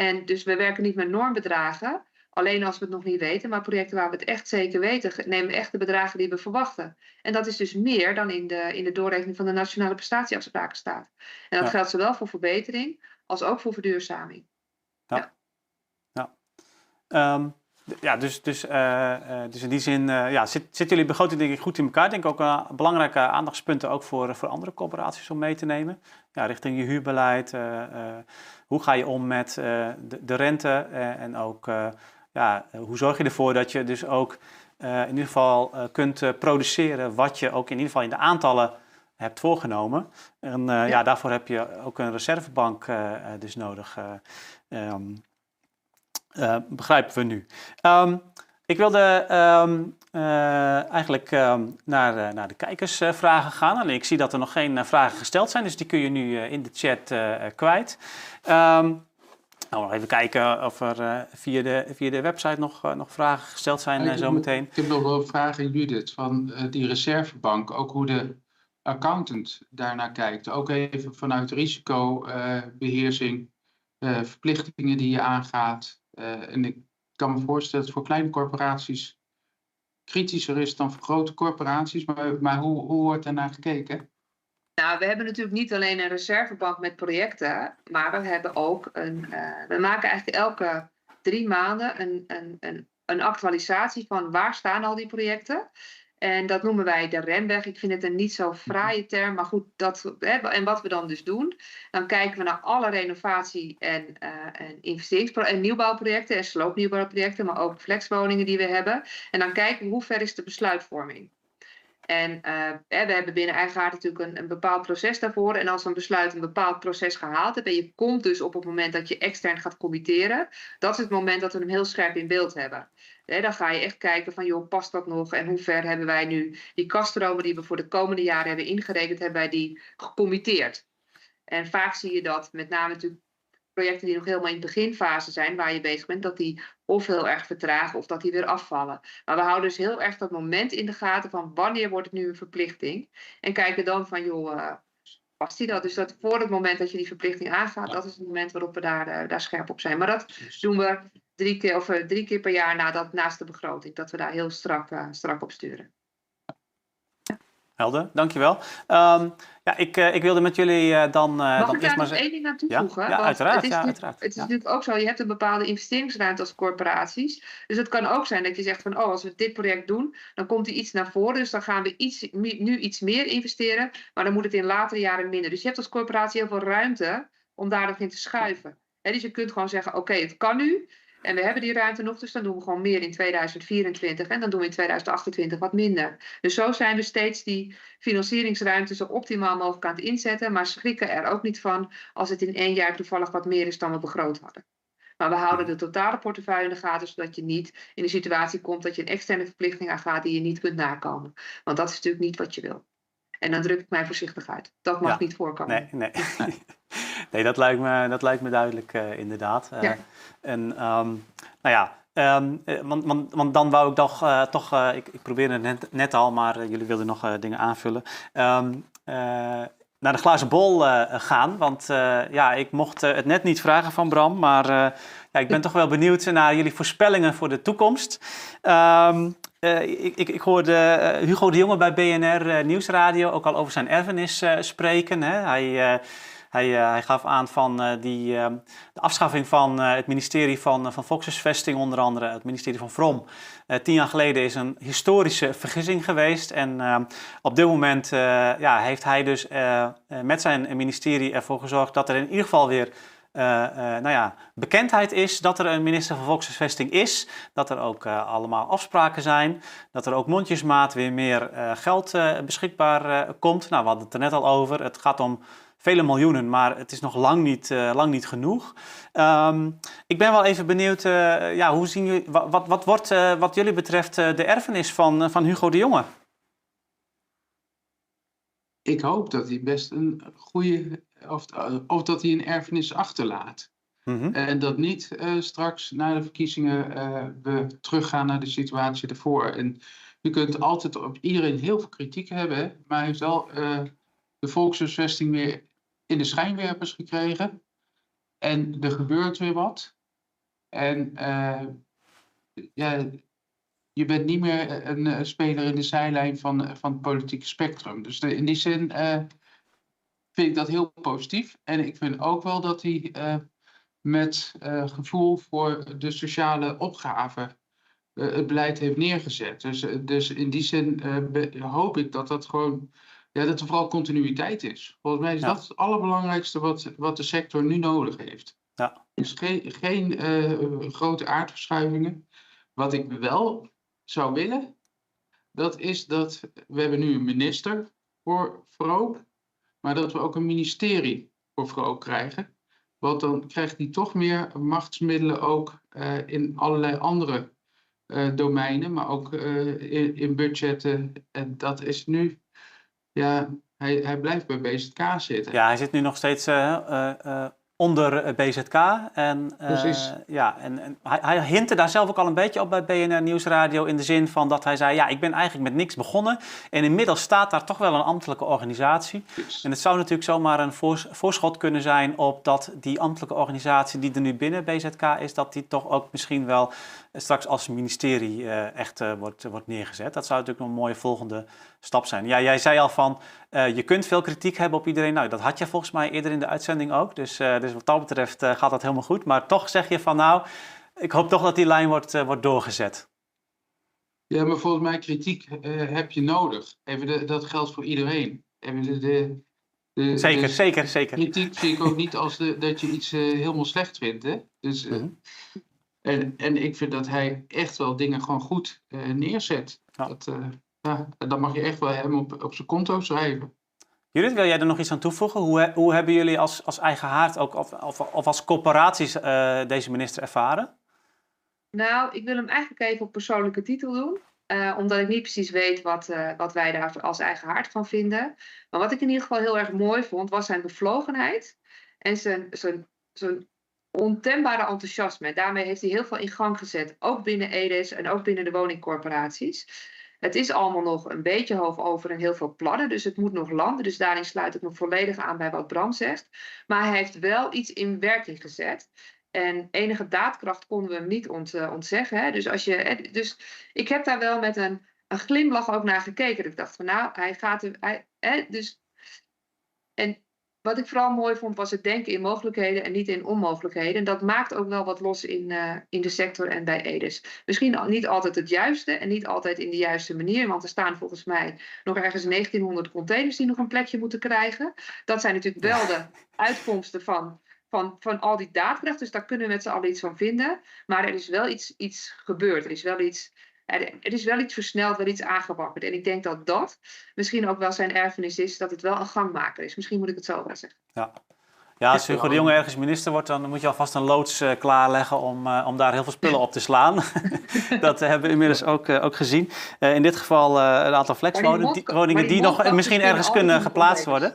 En dus we werken niet met normbedragen, alleen als we het nog niet weten, maar projecten waar we het echt zeker weten, nemen we echt de bedragen die we verwachten. En dat is dus meer dan in de, in de doorrekening van de nationale prestatieafspraken staat. En dat Ja. geldt zowel voor verbetering als ook voor verduurzaming. Ehm, ja, dus, dus, eh, eh, dus in die zin ja, zit, zitten jullie begroting denk ik goed in elkaar. Ik denk ook uh, belangrijke aandachtspunten ook voor, voor andere corporaties om mee te nemen. Ja, richting je huurbeleid. hoe ga je om met de, de, rente? en ook ja, hoe zorg je ervoor dat je dus ook in ieder geval kunt produceren wat je ook in ieder geval in de aantallen hebt voorgenomen. En ja. ja. daarvoor heb je ook een reservebank dus nodig. Um, uh, begrijpen we nu. Um, ik wilde um, uh, eigenlijk um, naar, naar de kijkersvragen gaan. Alleen ik zie dat er nog geen vragen gesteld zijn, dus die kun je nu in de chat kwijt. Nou, nog even kijken of er via, de, via de website nog, nog vragen gesteld zijn ja, zometeen. Ik heb nog wel vragen, Judith, van die reservebank. Ook hoe de accountant daarnaar kijkt. Ook even vanuit risicobeheersing, verplichtingen die je aangaat. Uh, en ik kan me voorstellen dat het voor kleine corporaties kritischer is dan voor grote corporaties. Maar, maar hoe, hoe wordt daarnaar gekeken? Nou, we hebben natuurlijk niet alleen een reservebank met projecten, maar we hebben ook een. Uh, we maken eigenlijk elke drie maanden een, een, een, een actualisatie van waar staan al die projecten. En dat noemen wij de remweg. Ik vind het een niet zo fraaie term, maar goed, dat, hè, en wat we dan dus doen, dan kijken we naar alle renovatie- en, uh, en investerings- en nieuwbouwprojecten en sloopnieuwbouwprojecten, maar ook flexwoningen die we hebben. En dan kijken we hoe ver is de besluitvorming. En uh, we hebben binnen Eigenaard natuurlijk een, een, bepaald proces daarvoor. En als een besluit een bepaald proces gehaald hebt en je komt dus op het moment dat je extern gaat committeren, dat is het moment dat we hem heel scherp in beeld hebben. dan ga je echt kijken van, joh, past dat nog? En hoe ver hebben wij nu die kaststromen die we voor de komende jaren hebben ingerekend, hebben wij die gecommitteerd? En vaak zie je dat met name natuurlijk projecten die nog helemaal in de beginfase zijn, waar je bezig bent, dat die of heel erg vertragen of dat die weer afvallen. Maar we houden dus heel erg dat moment in de gaten van wanneer wordt het nu een verplichting. En kijken dan van, joh, uh, past die dat? Dus dat voor het moment dat je die verplichting aangaat, dat is het moment waarop we daar, uh, daar scherp op zijn. Maar dat doen we drie keer, of, uh, drie keer per jaar nadat, naast de begroting, dat we daar heel strak, strak op sturen. Helder, dankjewel. Um, ja, ik, uh, ik wilde met jullie uh, dan, uh, Mag dan ik daar maar nog één ding aan toevoegen? Ja, ja uiteraard. Het is, ja, natuurlijk, uiteraard. het is ja. natuurlijk ook zo, je hebt een bepaalde investeringsruimte als corporaties. Dus het kan ook zijn dat je zegt van, oh, als we dit project doen, dan komt er iets naar voren. Dus dan gaan we iets, nu iets meer investeren, maar dan moet het in latere jaren minder. Dus je hebt als corporatie heel veel ruimte om daar nog in te schuiven. He, dus je kunt gewoon zeggen, oké, okay, het kan nu. En we hebben die ruimte nog, dus dan doen we gewoon meer in 2024 en dan doen we in 2028 wat minder. Dus zo zijn we steeds die financieringsruimte zo optimaal mogelijk aan het inzetten, maar schrikken er ook niet van als het in één jaar toevallig wat meer is dan we begroot hadden. Maar we houden de totale portefeuille in de gaten, zodat je niet in de situatie komt dat je een externe verplichting aangaat die je niet kunt nakomen. Want dat is natuurlijk niet wat je wil. En dan druk ik mij voorzichtig uit. Dat mag Ja. niet voorkomen. Nee, nee. nee dat, lijkt me, dat lijkt me duidelijk, uh, inderdaad. Uh, Ja. En um, nou ja, um, want, want, want dan wou ik toch, uh, toch uh, ik, ik probeerde het net, net al, maar jullie wilden nog dingen aanvullen. Um, naar de glazen bol gaan, want ja, ik mocht het net niet vragen van Bram, maar ja, ik ben toch wel benieuwd naar jullie voorspellingen voor de toekomst. Um, ik, ik, ik, hoorde Hugo de Jonge bij BNR Nieuwsradio ook al over zijn erfenis spreken. Hè? Hij, hij, hij, gaf aan van die, de afschaffing van het ministerie van, van Volkshuisvesting, onder andere het ministerie van Vrom. tien jaar geleden is een historische vergissing geweest. En op dit moment ja, heeft hij dus met zijn ministerie ervoor gezorgd dat er in ieder geval weer nou ja, bekendheid is dat er een minister van Volkshuisvesting is. Dat er ook allemaal afspraken zijn. Dat er ook mondjesmaat weer meer geld beschikbaar komt. Nou, we hadden het er net al over. Het gaat om vele miljoenen, maar het is nog lang niet, lang niet genoeg. Um, ik ben wel even benieuwd, ja, hoe zien jullie, wat, wat, wat wordt wat jullie betreft de erfenis van, van Hugo de Jonge? Ik hoop dat hij best een goede of, of dat hij een erfenis achterlaat. Mm -hmm. En dat niet straks na de verkiezingen we teruggaan naar de situatie ervoor. En je kunt altijd op iedereen heel veel kritiek hebben, maar hij heeft wel de volkshuisvesting weer in de schijnwerpers gekregen. En er gebeurt weer wat. En ja, je bent niet meer een speler in de zijlijn van, van het politieke spectrum. Dus in die zin vind ik dat heel positief. En ik vind ook wel dat hij uh, met gevoel voor de sociale opgave het beleid heeft neergezet. Dus, dus in die zin hoop ik dat dat gewoon ja, dat er vooral continuïteit is. Volgens mij is dat het allerbelangrijkste wat, wat de sector nu nodig heeft. Ja. Dus geen, geen grote aardverschuivingen. Wat ik wel zou willen, dat is dat we hebben nu een minister voor Vroop, maar dat we ook een ministerie voor Vroop krijgen. Want dan krijgt hij toch meer machtsmiddelen ook uh, in allerlei andere uh, domeinen, maar ook in, in, budgetten. En dat is nu, ja, hij, hij blijft bij BZK zitten. Ja, hij zit nu nog steeds onder BZK. En, uh, ja, en, en hij, hij hintte daar zelf ook al een beetje op bij BNR Nieuwsradio. In de zin van dat hij zei: Ja, ik ben eigenlijk met niks begonnen. En inmiddels staat daar toch wel een ambtelijke organisatie. En het zou natuurlijk zomaar een voorschot kunnen zijn op dat die ambtelijke organisatie die er nu binnen BZK is, dat die toch ook misschien wel straks als ministerie uh, echt uh, wordt, wordt neergezet. Dat zou natuurlijk een mooie volgende stap zijn. Ja, jij zei al van, uh, je kunt veel kritiek hebben op iedereen. Nou, dat had je volgens mij eerder in de uitzending ook. Dus, dus wat dat betreft gaat dat helemaal goed. Maar toch zeg je van, nou, ik hoop toch dat die lijn wordt, wordt doorgezet. Ja, maar volgens mij kritiek heb je nodig. Even de, dat geldt voor iedereen. Even de, de, de, zeker, zeker, zeker. Kritiek zie ik ook niet als de, dat je iets helemaal slecht vindt. Hè? Dus mm -hmm. En, en ik vind dat hij echt wel dingen gewoon goed uh, neerzet. Ja. Dat, uh, ja, dan mag je echt wel hem op, op zijn konto schrijven. Judith, wil jij er nog iets aan toevoegen? Hoe, hoe hebben jullie als, als eigen haard ook, of, of, of als corporaties uh, deze minister ervaren? Nou, ik wil hem eigenlijk even op persoonlijke titel doen. Uh, omdat ik niet precies weet wat, uh, wat wij daar als eigen haard van vinden. Maar wat ik in ieder geval heel erg mooi vond, was zijn bevlogenheid. En zijn, zijn, zijn ontembare enthousiasme. Daarmee heeft hij heel veel in gang gezet, ook binnen EDES en ook binnen de woningcorporaties. Het is allemaal nog een beetje hoog over en heel veel plannen, dus het moet nog landen. Dus daarin sluit ik me volledig aan bij wat Bram zegt. Maar hij heeft wel iets in werking gezet. En enige daadkracht konden we hem niet ont, uh, ontzeggen. Hè? Dus, als je, dus ik heb daar wel met een, een glimlach ook naar gekeken. ik dacht van nou, hij gaat er. Hè? Dus, en wat ik vooral mooi vond was het denken in mogelijkheden en niet in onmogelijkheden. En dat maakt ook wel wat los in, uh, in de sector en bij Edes. Misschien niet altijd het juiste en niet altijd in de juiste manier. Want er staan volgens mij nog ergens 1900 containers die nog een plekje moeten krijgen. Dat zijn natuurlijk wel de uitkomsten van, van, van al die daadkracht. Dus daar kunnen we met z'n allen iets van vinden. Maar er is wel iets, iets gebeurd. Er is wel iets er is wel iets versneld, wel iets aangewakkerd. En ik denk dat dat misschien ook wel zijn erfenis is, dat het wel een gangmaker is. Misschien moet ik het zo wel zeggen. Ja. Ja, als Hugo de Jonge ergens minister wordt, dan moet je alvast een loods uh, klaarleggen om, uh, om daar heel veel spullen op te slaan. dat hebben we inmiddels ook, uh, ook gezien. in dit geval een aantal flexwoningen die, woningen die, die nog misschien ergens kunnen geplaatst worden.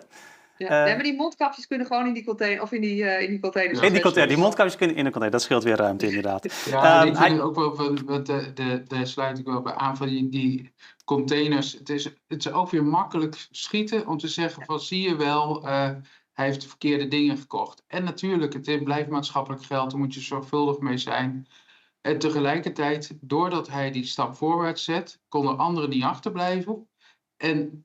Ja, uh, die mondkapjes kunnen gewoon in die container of in die, uh, in die containers. In die container, die mondkapjes kunnen in de container, dat scheelt weer ruimte inderdaad. Ja, um, ik vind hij... ook wel, want de, de, daar sluit ik wel bij aan van die, die containers. Het is, het is ook weer makkelijk schieten om te zeggen van zie je wel, uh, hij heeft de verkeerde dingen gekocht. En natuurlijk, het blijft maatschappelijk geld, daar moet je zorgvuldig mee zijn. En tegelijkertijd, doordat hij die stap voorwaarts zet, konden anderen niet achterblijven. En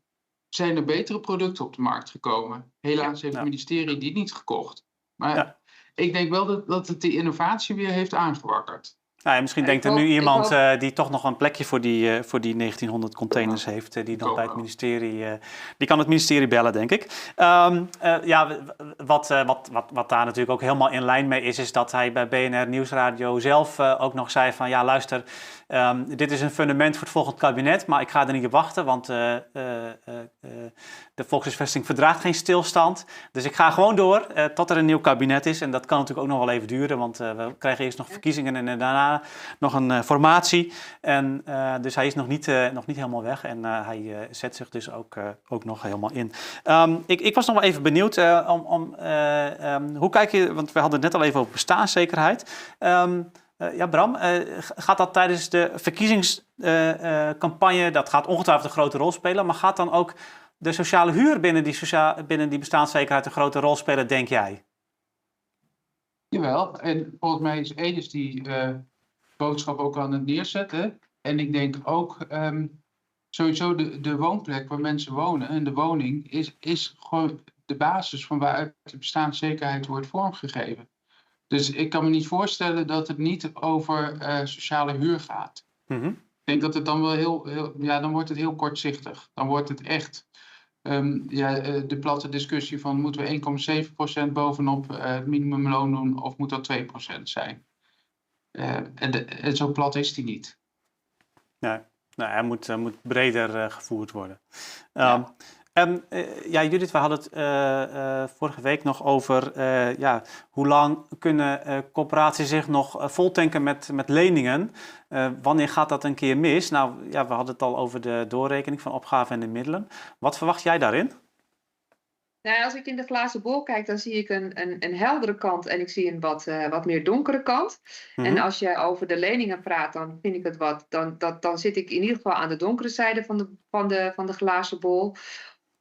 zijn er betere producten op de markt gekomen. Helaas heeft het ministerie die niet gekocht. Maar ik denk wel dat, dat het die innovatie weer heeft aangewakkerd. Nou, ja, misschien denkt er nu iemand uh, die toch nog een plekje voor die, uh, voor die 1900 containers heeft, uh, die dan bij het ministerie, die kan het ministerie bellen, denk ik. Um, ja, wat, wat, wat, wat daar natuurlijk ook helemaal in lijn mee is, is dat hij bij BNR Nieuwsradio zelf ook nog zei van, ja luister, um, dit is een fundament voor het volgende kabinet, maar ik ga er niet op wachten, want de volkshuisvesting verdraagt geen stilstand. Dus ik ga gewoon door tot er een nieuw kabinet is en dat kan natuurlijk ook nog wel even duren, want we krijgen eerst nog verkiezingen en daarna nog een uh, formatie. En, uh, dus hij is nog niet, uh, nog niet helemaal weg en hij zet zich dus ook, ook nog helemaal in. Um, ik, ik was nog wel even benieuwd om, om um, hoe kijk je, want we hadden het net al even over bestaanszekerheid. Um, ja, Bram, gaat dat tijdens de verkiezingscampagne, dat gaat ongetwijfeld een grote rol spelen, maar gaat dan ook de sociale huur binnen die, sociaal, binnen die bestaanszekerheid een grote rol spelen, denk jij? Jawel, en volgens mij is Edis die boodschap ook aan het neerzetten. En ik denk ook um, sowieso de, de woonplek waar mensen wonen en de woning is, is gewoon de basis van waaruit de bestaanszekerheid wordt vormgegeven. Dus ik kan me niet voorstellen dat het niet over uh, sociale huur gaat. Mhm. Ik denk dat het dan wel heel, heel ja, dan wordt het heel kortzichtig. Dan wordt het echt ehm, ja, eh, de platte discussie van moeten we 1,7% bovenop eh, het minimumloon doen of moet dat 2% zijn? Eh, en, de- en zo plat is die niet. Nou, hij moet, eh, moet breder eh, gevoerd worden. Ja. Ehm, eh, ja, Judith, we hadden het vorige week nog over ja, hoe lang kunnen corporaties zich nog voltanken met, met leningen. Wanneer gaat dat een keer mis? Nou, ja, we hadden het al over de doorrekening van opgave en de middelen. Wat verwacht jij daarin? Nou, als ik in de glazen bol kijk, dan zie ik een, een, een heldere kant en ik zie een wat, eh, wat meer donkere kant. En Mhm. als je over de leningen praat, dan vind ik het wat. Dan, dat, dan zit ik in ieder geval aan de donkere zijde van de, van de, van de glazen bol.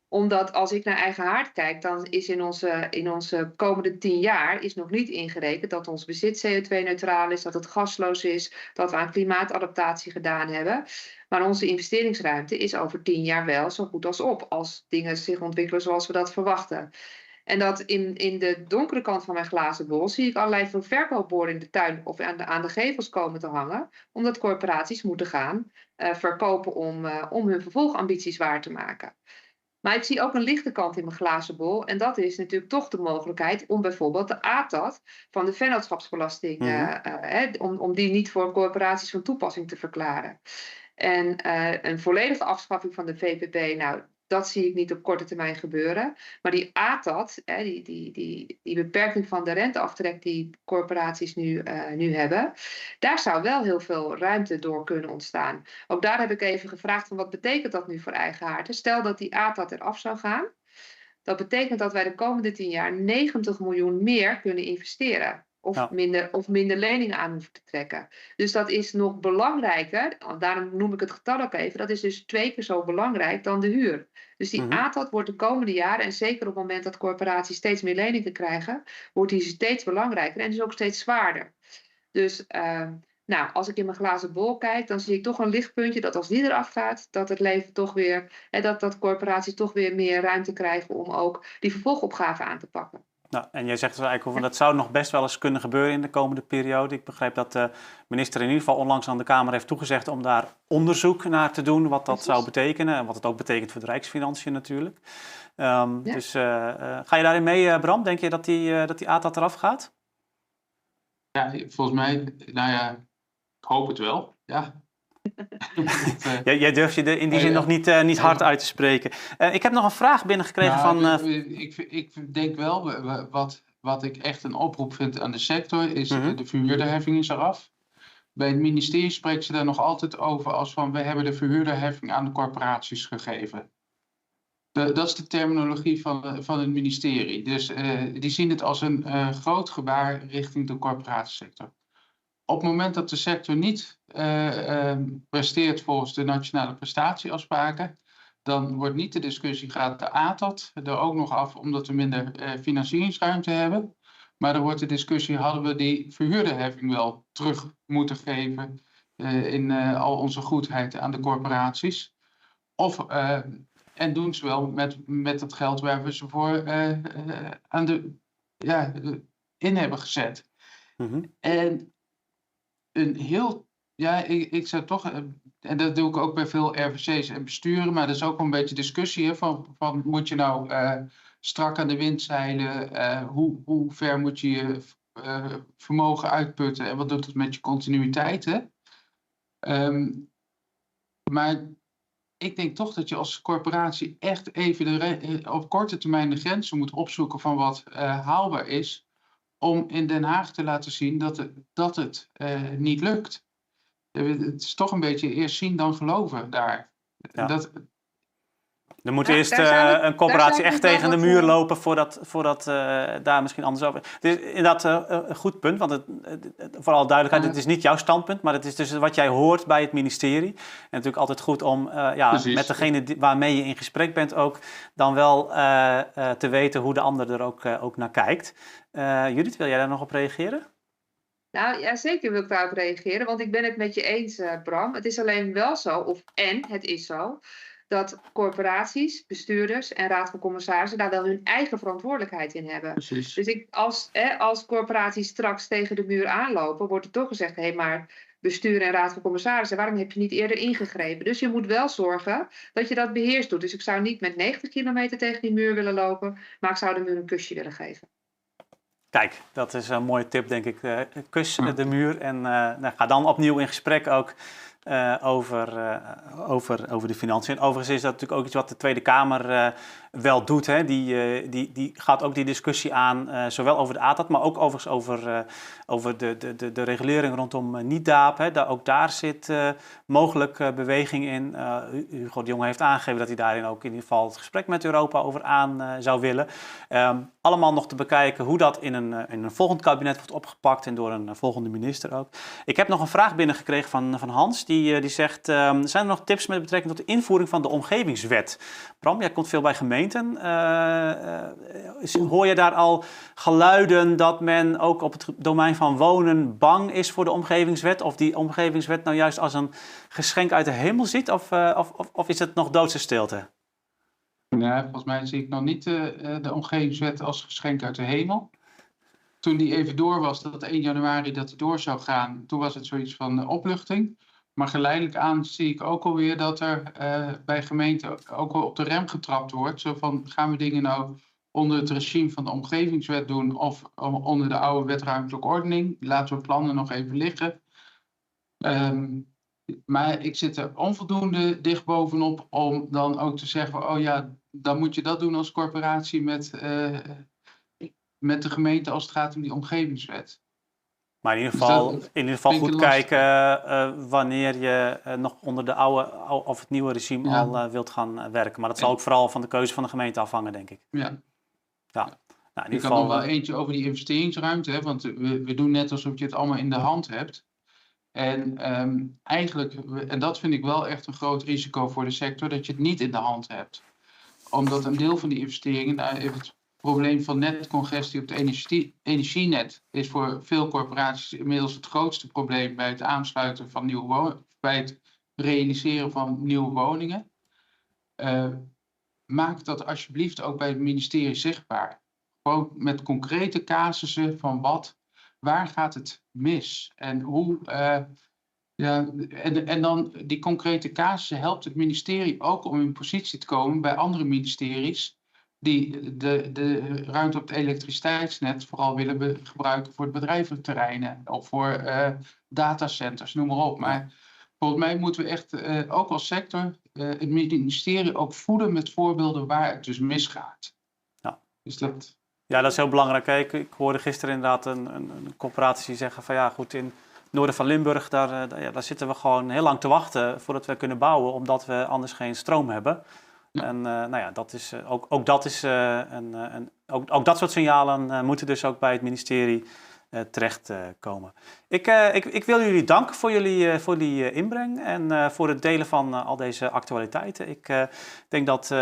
Omdat als ik naar eigen haard kijk, dan is in onze, in onze komende tien jaar is nog niet ingerekend dat ons bezit CO2-neutraal is, dat het gasloos is, dat we aan klimaatadaptatie gedaan hebben. Maar onze investeringsruimte is over tien jaar wel zo goed als op, als dingen zich ontwikkelen zoals we dat verwachten. En dat in, in de donkere kant van mijn glazen bol zie ik allerlei veel verkoopborden in de tuin of aan de, aan de gevels komen te hangen, omdat corporaties moeten gaan eh, verkopen om, eh, om hun vervolgambities waar te maken. Maar ik zie ook een lichte kant in mijn glazen bol. En dat is natuurlijk toch de mogelijkheid om bijvoorbeeld de ATAT van de vennootschapsbelasting, Mhm. eh, eh, om, om die niet voor corporaties van toepassing te verklaren. En eh, een volledige afschaffing van de VPB, nou, dat zie ik niet op korte termijn gebeuren. Maar die ATAT, hè, die, die, die, die beperking van de renteaftrek die corporaties nu, eh, nu hebben, daar zou wel heel veel ruimte door kunnen ontstaan. Ook daar heb ik even gevraagd van wat betekent dat nu voor eigenaarden? Stel dat die ATAT eraf zou gaan. Dat betekent dat wij de komende tien jaar 90 miljoen meer kunnen investeren. Of, Ja. minder, of minder leningen aan hoeven te trekken. Dus dat is nog belangrijker. Daarom noem ik het getal ook even. Dat is dus twee keer zo belangrijk dan de huur. Dus die Mhm. ATAT wordt de komende jaren, en zeker op het moment dat corporaties steeds meer leningen krijgen, wordt die steeds belangrijker en dus ook steeds zwaarder. Dus ehm, nou, als ik in mijn glazen bol kijk, dan zie ik toch een lichtpuntje dat als die eraf gaat, dat het leven toch weer, en dat, dat corporaties toch weer meer ruimte krijgen om ook die vervolgopgave aan te pakken. Nou, en jij zegt dus eigenlijk van dat zou nog best wel eens kunnen gebeuren in de komende periode. Ik begrijp dat de minister in ieder geval onlangs aan de Kamer heeft toegezegd om daar onderzoek naar te doen, wat dat Precies. zou betekenen en wat het ook betekent voor de Rijksfinanciën natuurlijk. Ehm, Ja. Dus eh, eh, ga je daarin mee, eh, Bram? Denk je dat die, eh, dat die ATAT eraf gaat? Ja, volgens mij, nou ja, ik hoop het wel. Ja. Jij, jij durft je er in die zin nog niet, eh, niet hard uit te spreken. Eh, ik heb nog een vraag binnengekregen Nou, van... eh, ik, ik denk wel, we- we- wat, wat ik echt een oproep vind aan de sector, is Mhm. eh, de verhuurderheffing is eraf. Bij het ministerie spreken ze daar nog altijd over als van we hebben de verhuurderheffing aan de corporaties gegeven. De- dat is de terminologie van, van het ministerie. Dus die zien het als een groot gebaar richting de corporatiesector. Op het moment dat de sector niet eh, eh, presteert volgens de nationale prestatieafspraken, dan wordt niet de discussie, gaat de ATAT er ook nog af omdat we minder eh, financieringsruimte hebben. Maar dan wordt de discussie, hadden we die verhuurderheffing wel terug moeten geven eh, in al onze goedheid aan de corporaties? Of, en doen ze wel met, met het geld waar we ze voor aan de, ja, in hebben gezet. mhm. En een heel, ja, ik, ik zou toch, eh, en dat doe ik ook bij veel RVC's en besturen, maar dat is ook een beetje discussie hè, van, van moet je nou eh, strak aan de wind zeilen, eh, hoe, hoe ver moet je je vermogen uitputten en wat doet het met je continuïteit, hè? Ehm, maar ik denk toch dat je als corporatie echt even de op korte termijn de grenzen moet opzoeken van wat haalbaar is om in Den Haag te laten zien dat het, dat het eh, niet lukt. Eh, Het is toch een beetje eerst zien dan geloven daar. Ja. Dat, Er moet Ja, eerst eh, ik- een zou echt tegen de muur lopen voordat, voordat eh, daar misschien anders over. Het is inderdaad eh, een goed punt, want het, vooral duidelijkheid, het is niet jouw standpunt, maar het is dus wat jij hoort bij het ministerie. En natuurlijk altijd goed om eh, ja, Precies. met degene die- waarmee je in gesprek bent ook dan wel eh, eh, te weten hoe de ander er ook, ook naar kijkt. Eh, Judith, wil jij daar nog op reageren? Nou ja, zeker wil ik daarop reageren, want ik ben het met je eens, eh, Bram. Het is alleen wel zo, of en het is zo, dat corporaties, bestuurders en raad van commissarissen daar wel hun eigen verantwoordelijkheid in hebben. precies. Dus ik, als, hè, als corporaties straks tegen de muur aanlopen, wordt er toch gezegd: hé, maar bestuur en raad van commissarissen. Waarom heb je niet eerder ingegrepen? Dus je moet wel zorgen dat je dat beheerst doet. Dus ik zou niet met 90 kilometer tegen die muur willen lopen, maar ik zou de muur een kusje willen geven. Kijk, dat is een mooie tip, denk ik. Uh, kus de muur en uh, nou, ga dan opnieuw in gesprek ook uh, over, over, over de financiën. En overigens is dat natuurlijk ook iets wat de Tweede Kamer wel doet. Hè. Die, die, die gaat ook die discussie aan, zowel over de ATAT, maar ook overigens over, over de, de, de, de regulering rondom niet-DAAP. Ook daar zit mogelijk beweging in. Hugo de Jonge heeft aangegeven dat hij daarin ook in ieder geval het gesprek met Europa over aan zou willen. Um, allemaal nog te bekijken hoe dat in een, in een volgend kabinet wordt opgepakt en door een volgende minister ook. Ik heb nog een vraag binnengekregen van, van Hans. Die, die zegt, um, zijn er nog tips met betrekking tot de invoering van de omgevingswet? Bram, jij komt veel bij gemeenten. Uh, hoor je daar al geluiden dat men ook op het domein van wonen bang is voor de omgevingswet? Of die omgevingswet nou juist als een geschenk uit de hemel ziet? Of, of, of, is het nog doodse stilte? Nee, volgens mij zie ik nog niet uh, de omgevingswet als geschenk uit de hemel. Toen die even door was, dat 1 januari dat die door zou gaan, toen was het zoiets van opluchting. Maar geleidelijk aan zie ik ook alweer dat er uh, bij gemeenten ook wel op de rem getrapt wordt. Zo van, gaan we dingen nou onder het regime van de omgevingswet doen of onder de oude wetruimtelijke ordening? Laten we plannen nog even liggen. Um, maar ik zit er onvoldoende dicht bovenop om dan ook te zeggen: oh ja, dan moet je dat doen als corporatie met, uh, met de gemeente als het gaat om die omgevingswet. Maar in ieder geval, dus in ieder geval goed kijken uh, wanneer je uh, nog onder de oude of het nieuwe regime ja. al wilt gaan werken. Maar dat zal ook vooral van de keuze van de gemeente afhangen, denk ik. Ja. ja. Nou, in ieder geval, ik kan nog wel eentje over die investeringsruimte, hè, want we, we doen net alsof je het allemaal in de hand hebt. En um, eigenlijk, en dat vind ik wel echt een groot risico voor de sector, dat je het niet in de hand hebt. Omdat een deel van die investeringen, probleem van netcongestie op het energie, energienet is voor veel corporaties inmiddels het grootste probleem bij het aansluiten van nieuwe bij het realiseren van nieuwe woningen. Uh, maak dat alsjeblieft ook bij het ministerie zichtbaar. Gewoon met concrete casussen van wat waar gaat het mis? En hoe. Uh, ja, en, en dan die concrete casussen helpt het ministerie ook om in positie te komen bij andere ministeries die de, de ruimte op het elektriciteitsnet vooral willen gebruiken voor bedrijventerreinen of voor uh, datacenters, noem maar op. Maar volgens mij moeten we echt uh, ook als sector uh, het ministerie ook voeden met voorbeelden waar het dus misgaat. Ja. Dus dat, ja, dat is heel belangrijk. Ik, ik hoorde gisteren inderdaad een, een, een corporatie zeggen van ja, goed, in het noorden van Limburg, daar, daar, ja, daar, zitten we gewoon heel lang te wachten voordat we kunnen bouwen, omdat we anders geen stroom hebben. En uh, nou ja, dat is, ook, ook dat is uh, een, een, ook, ook dat soort signalen moeten dus ook bij het ministerie terechtkomen. Ik, uh, ik, ik, wil jullie danken voor jullie voor die inbreng en voor het delen van al deze actualiteiten. Ik denk, dat,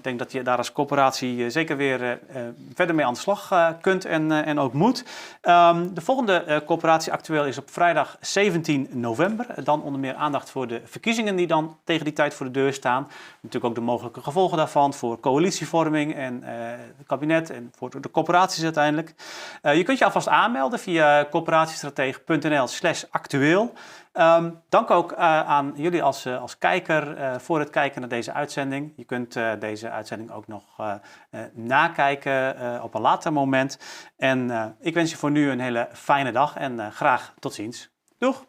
denk dat je daar als coöperatie zeker weer verder mee aan de slag kunt en, en ook moet. Um, de volgende coöperatie actueel is op vrijdag 17 november. Dan onder meer aandacht voor de verkiezingen die dan tegen die tijd voor de deur staan. Natuurlijk ook de mogelijke gevolgen daarvan voor coalitievorming en het kabinet en voor de coöperaties uiteindelijk. je kunt je alvast aanmelden via coöperatiestratege.nl slash actueel. Um, dank ook uh, aan jullie als, uh, als kijker uh, voor het kijken naar deze uitzending. Je kunt deze uitzending ook nog nakijken op een later moment. En ik wens je voor nu een hele fijne dag en graag tot ziens. Doeg!